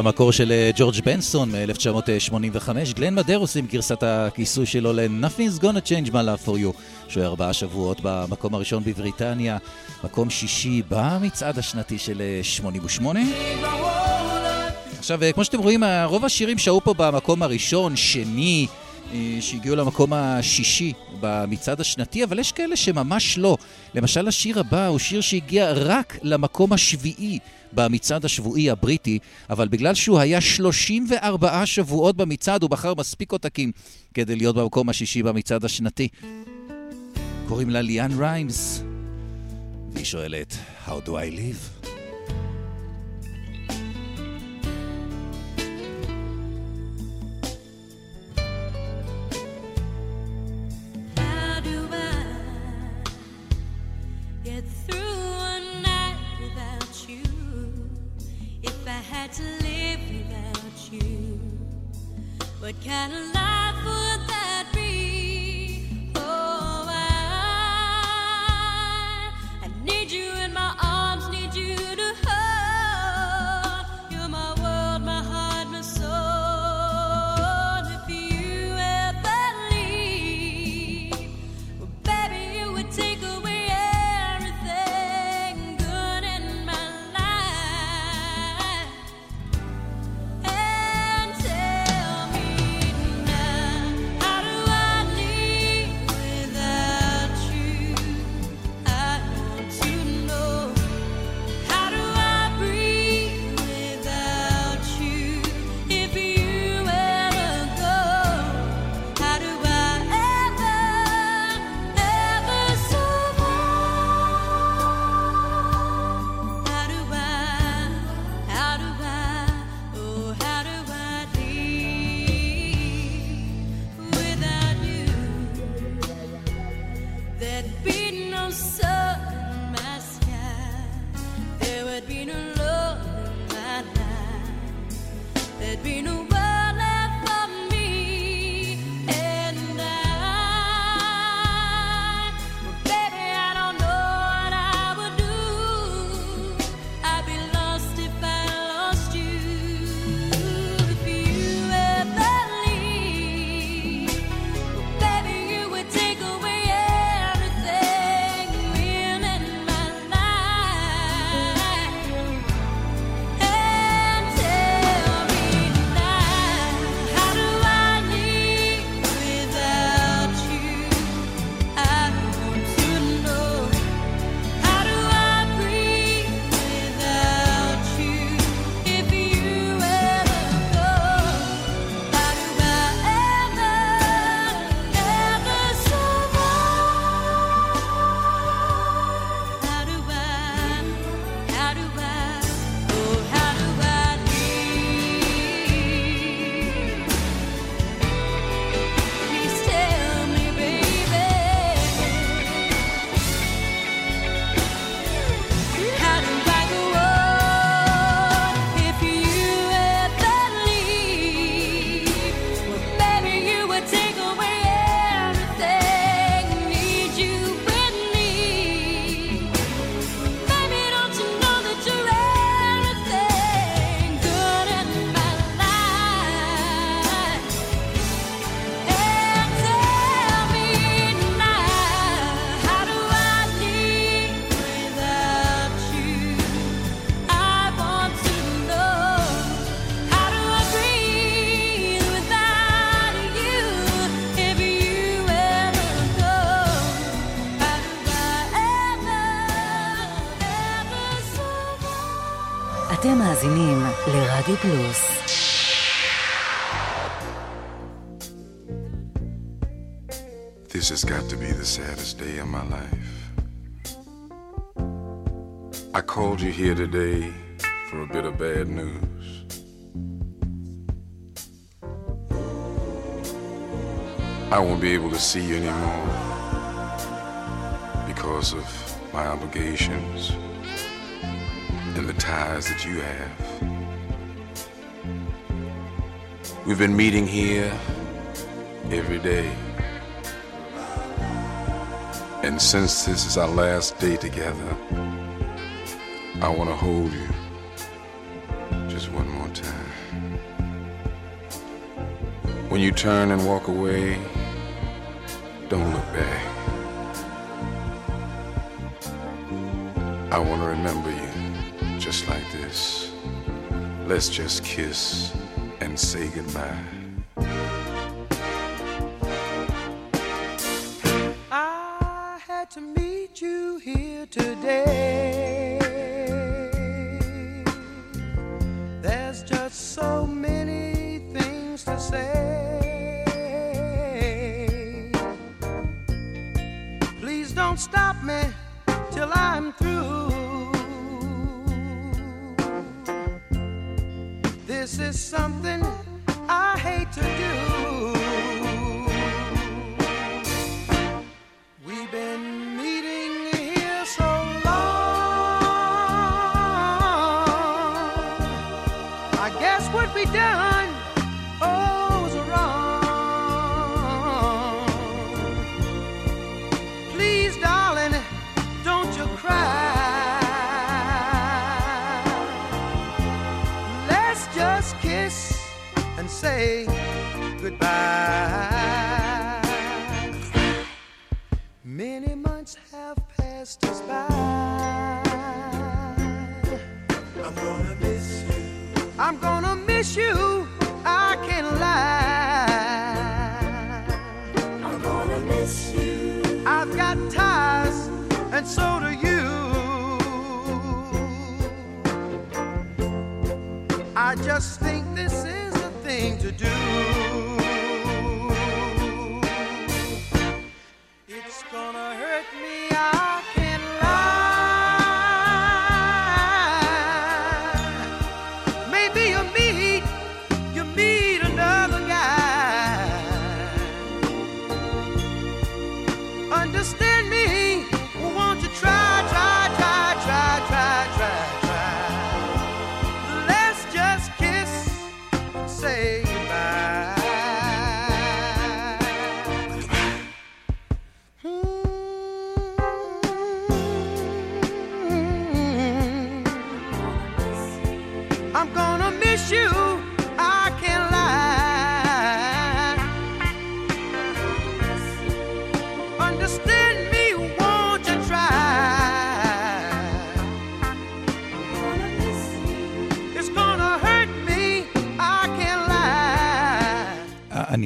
במקור של אה, ג'ורג' בנסון מ-1985, גלן מדרוס עם גרסת הכיסוי שלו ל-Nothing's gonna change my love for you, שהוא ארבעה שבועות במקום הראשון בבריטניה, מקום שישי במצעד השנתי של אה, 88. עכשיו, אה, כמו שאתם רואים, אה, רוב השירים שהו פה במקום הראשון, שני, אה, שהגיעו למקום השישי במצעד השנתי, אבל יש כאלה שממש לא. למשל, השיר הבא הוא שיר שהגיע רק למקום השביעי במצעד השבועי הבריטי, אבל בגלל שהוא היה 34 שבועות במצעד, הוא בחר מספיק עותקים כדי להיות במקום השישי במצעד השנתי. קוראים לה ליאן ריימס, והיא שואלת, How do I live? To live without you, what kind of life would that be? Oh, I, I need you in my arms, the saddest day of my life. I called you here today for a bit of bad news. I won't be able to see you anymore because of my obligations and the ties that you have. We've been meeting here every day. And since this is our last day together, I want to hold you just one more time. When you turn and walk away, don't look back. I want to remember you just like this. Let's just kiss and say goodbye.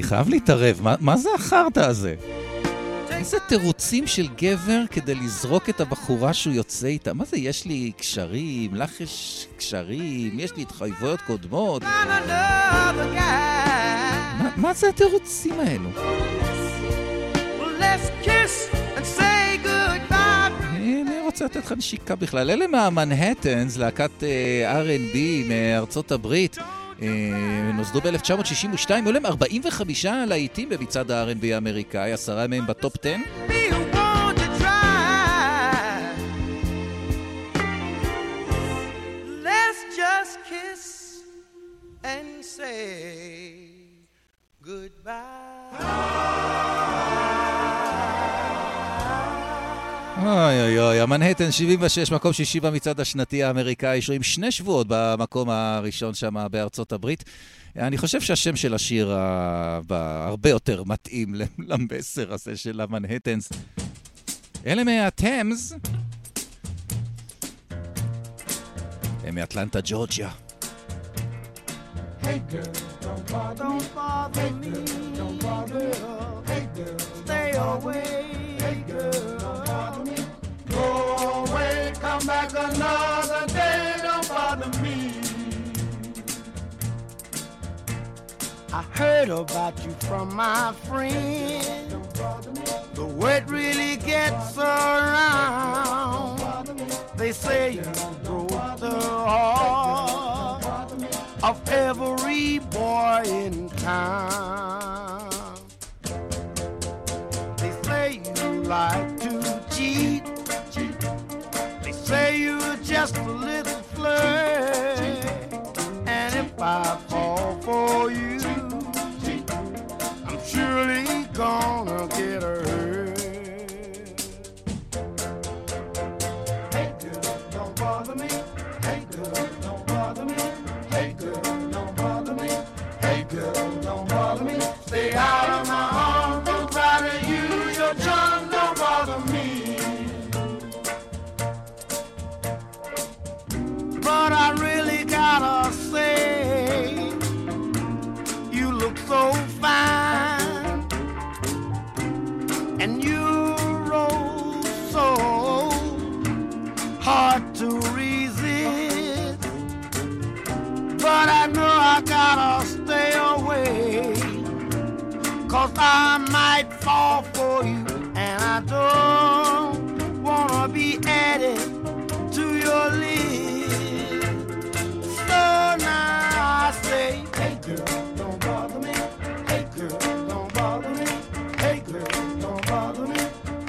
חייב להתערב, מה, מה זה החרטא הזה? איזה תירוצים של גבר כדי לזרוק את הבחורה שהוא יוצא איתה? מה זה, יש לי קשרים, לך יש קשרים, יש לי התחייבויות קודמות? מה, מה זה התירוצים האלו? אני רוצה לתת לך נשיקה בכלל. אלה מהמנהטנס, להקת אה, R&B מארצות הברית. אה, נוסדו ב-1962, היו להם 45 להיטים במצעד ה-R&B האמריקאי, עשרה מהם בטופ 10. Me, won't you try? Let's just kiss and say אוי אוי אוי, המנהטן 76, מקום שישי במצעד השנתי האמריקאי, שוהים שני שבועות במקום הראשון שם בארצות הברית. אני חושב שהשם של השיר הרבה יותר מתאים למסר הזה של המנהטנס. אלה מהטמס. הם מאטלנטה, ג'ורג'יה. Hey girl, don't bother me. Don't bother, hey girl, stay away. Hey girl, come back another day. Don't bother me. I heard about you from my friend. The word really gets around. They say you broke the heart of every boy in town. They say you like. Say you're just a little flirt. And if I fall for you, I'm surely gonna get hurt. Gotta stay away. Cause I might fall for you, and I don't wanna be added to your list. So now I say, hey girl, don't bother me. Hey girl, don't bother me. Hey girl, don't bother me.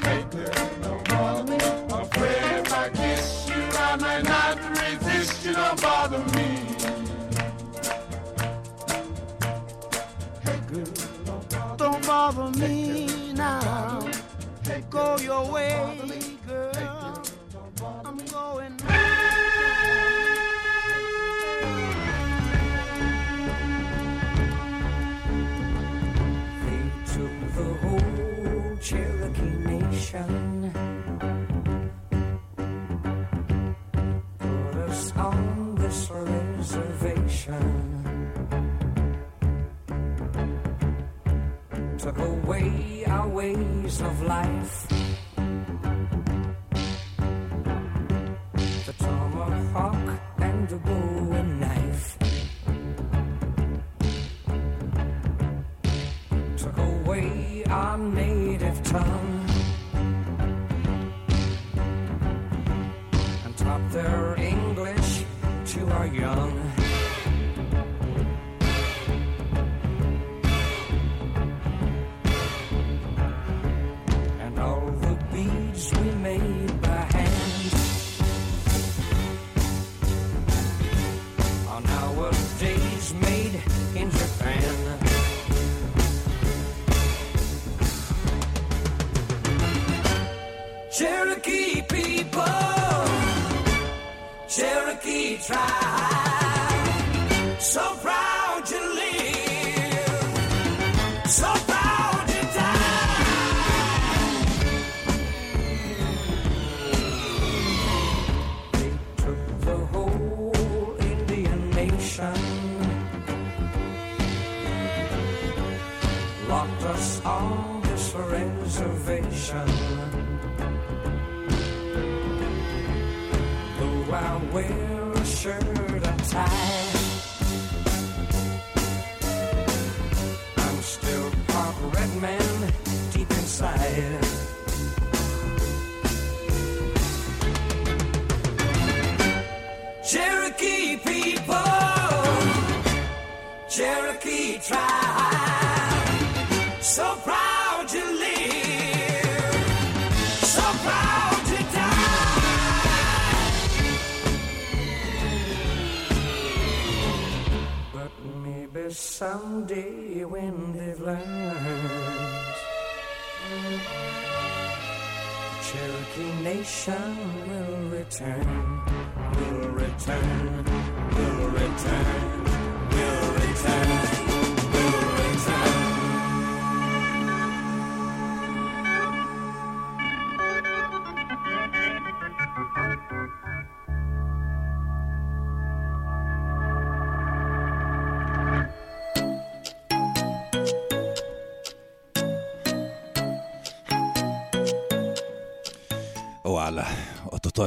Hey girl, don't bother me. Afraid if I kiss you, I might not resist you. Don't bother me. Bother me now. Go your way,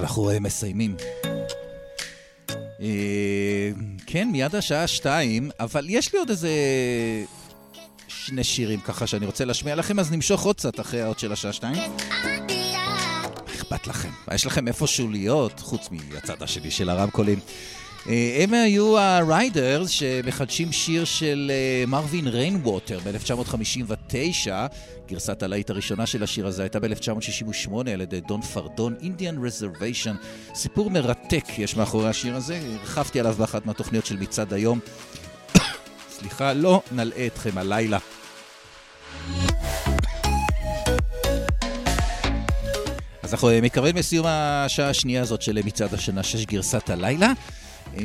אנחנו אה, מסיימים. אה, כן, מיד השעה שתיים, אבל יש לי עוד איזה שני שירים ככה שאני רוצה להשמיע לכם, אז נמשוך עוד קצת אחרי האות של השעה שתיים. אכפת לכם? יש לכם איפשהו להיות, חוץ מהצד השני של הרמקולים? אה, הם היו הריידרס שמחדשים שיר של אה, מרווין ריינווטר ב-1959. גרסת הלהיט הראשונה של השיר הזה הייתה ב-1968 על ידי דון פרדון, Indian Reservation. סיפור מרתק יש מאחורי השיר הזה, הרחבתי עליו באחת מהתוכניות של מצעד היום. סליחה, לא נלאה אתכם הלילה. אז אנחנו מתקרבים לסיום השעה השנייה הזאת של מצעד השנה, שש גרסת הלילה. אה,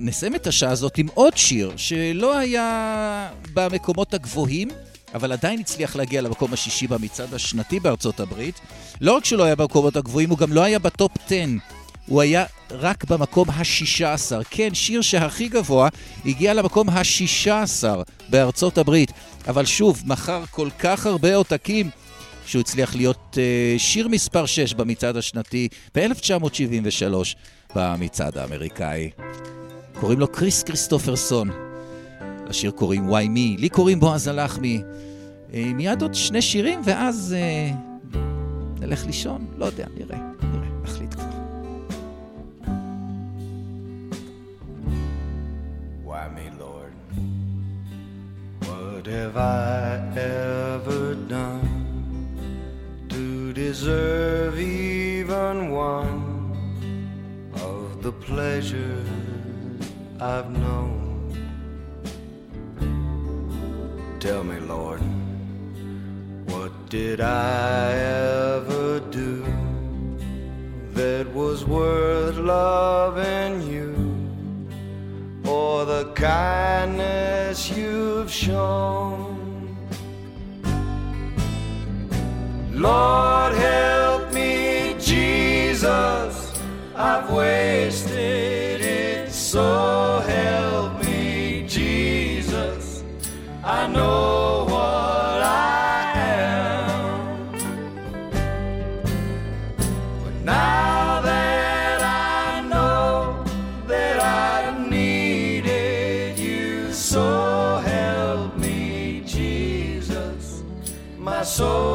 נסיים את השעה הזאת עם עוד שיר שלא היה במקומות הגבוהים, אבל עדיין הצליח להגיע למקום השישי במצעד השנתי בארצות הברית. לא רק שלא היה במקומות הגבוהים, הוא גם לא היה בטופ 10. הוא היה רק במקום השישה עשר. כן, שיר שהכי גבוה הגיע למקום השישה עשר בארצות הברית. אבל שוב, מכר כל כך הרבה עותקים, שהוא הצליח להיות אה, שיר מספר 6 במצעד השנתי ב-1973 במצעד האמריקאי. קוראים לו קריס כריסטופרסון. לשיר קוראים Why Me, לי קוראים בועז הלחמי. אה, מיד עוד שני שירים, ואז אה, נלך לישון? לא יודע, נראה, have I ever deserve even one of the pleasures I've known? Tell me, Lord, what did I ever do that was worth loving you? for the kindness you've shown. Lord, help me, Jesus, I've wasted it. So help me, Jesus, I know what I am. But now that I know that I needed you, so help me, Jesus. My soul's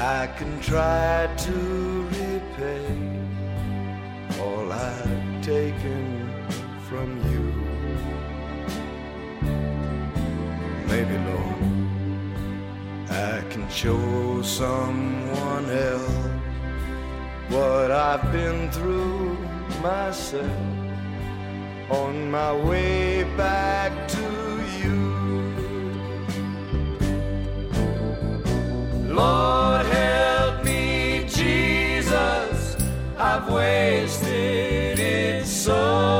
I can try to repay all I've taken from you. Maybe, Lord, I can show someone else what I've been through myself on my way back to you. Lord, help me, Jesus. I've wasted it, so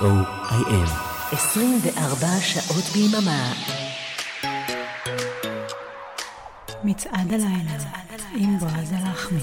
co.il. 24 שעות ביממה. מצעד הלילה עם בועז הלחמי.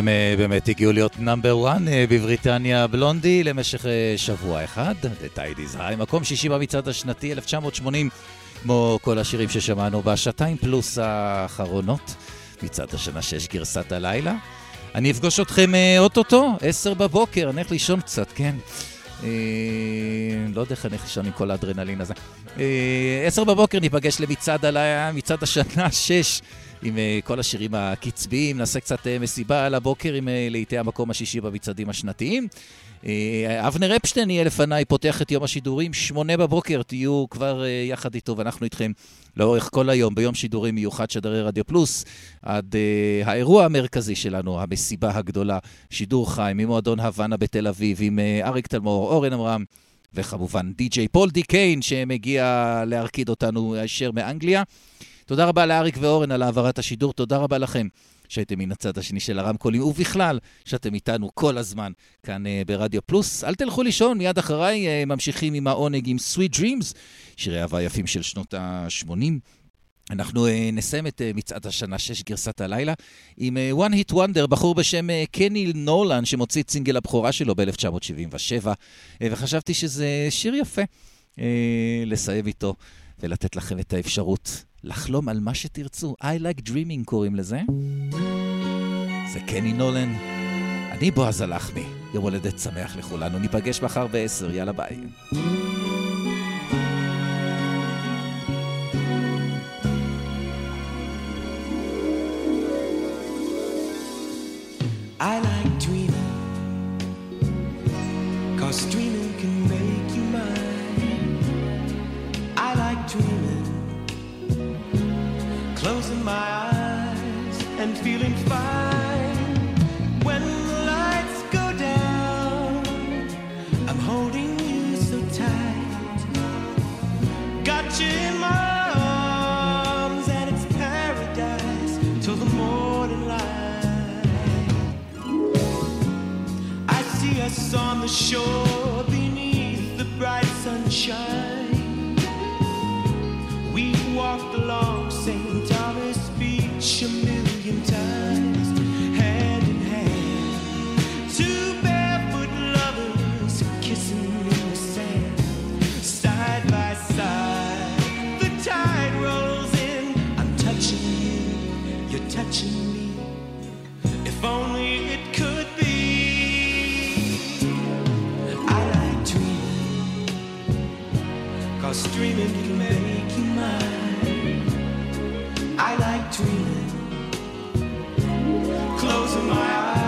הם אה, באמת הגיעו להיות נאמבר 1 בבריטניה בלונדי למשך אה, שבוע אחד, is High, מקום שישי במצעד השנתי 1980, כמו כל השירים ששמענו בשעתיים פלוס האחרונות, מצעד השנה 6 גרסת הלילה. אני אפגוש אתכם אה, אוטוטו, עשר בבוקר, אני הולך לישון קצת, כן. אה, לא יודע איך אני הולך לישון עם כל האדרנלין הזה. אה, עשר בבוקר ניפגש למצעד הלילה, מצעד השנה שש. עם אה, כל השירים הקצביים, נעשה קצת אה, מסיבה על הבוקר עם לעיתי המקום השישי במצעדים השנתיים. אבנר אפשטיין יהיה לפניי, פותח את יום השידורים, שמונה בבוקר, תהיו כבר יחד איתו ואנחנו איתכם לאורך כל היום, ביום שידורים מיוחד שדרי רדיו פלוס, עד אה, האירוע המרכזי שלנו, המסיבה הגדולה, שידור חי ממועדון הוואנה בתל אביב, עם אה, אריק תלמור, אורן עמרם. וכמובן די.ג'יי פול די קיין שמגיע להרקיד אותנו הישר מאנגליה. תודה רבה לאריק ואורן על העברת השידור, תודה רבה לכם שהייתם מן הצד השני של הרמקולים, ובכלל, שאתם איתנו כל הזמן כאן uh, ברדיו פלוס. אל תלכו לישון, מיד אחריי uh, ממשיכים עם העונג עם Sweet Dreams, שירי אהבה יפים של שנות ה-80. אנחנו uh, נסיים את uh, מצעד השנה 6 גרסת הלילה עם uh, One Hit Wonder, בחור בשם קני נולן, שמוציא את סינגל הבכורה שלו ב-1977, uh, וחשבתי שזה שיר יפה לסיים איתו ולתת לכם את האפשרות לחלום על מה שתרצו. I like dreaming קוראים לזה. זה קני נולן. אני בועז הלחמי. יום הולדת שמח לכולנו. ניפגש מחר ב-10, יאללה ביי. I like dreaming, cause dreaming can make you mine. I like dreaming, closing my eyes and feeling fine. When the lights go down, I'm holding you so tight. Got you in my on the shore beneath the bright sunshine. Dreaming can make you mine. I like dreaming, closing my eyes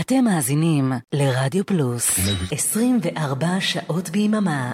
אתם מאזינים לרדיו פלוס 24 שעות ביממה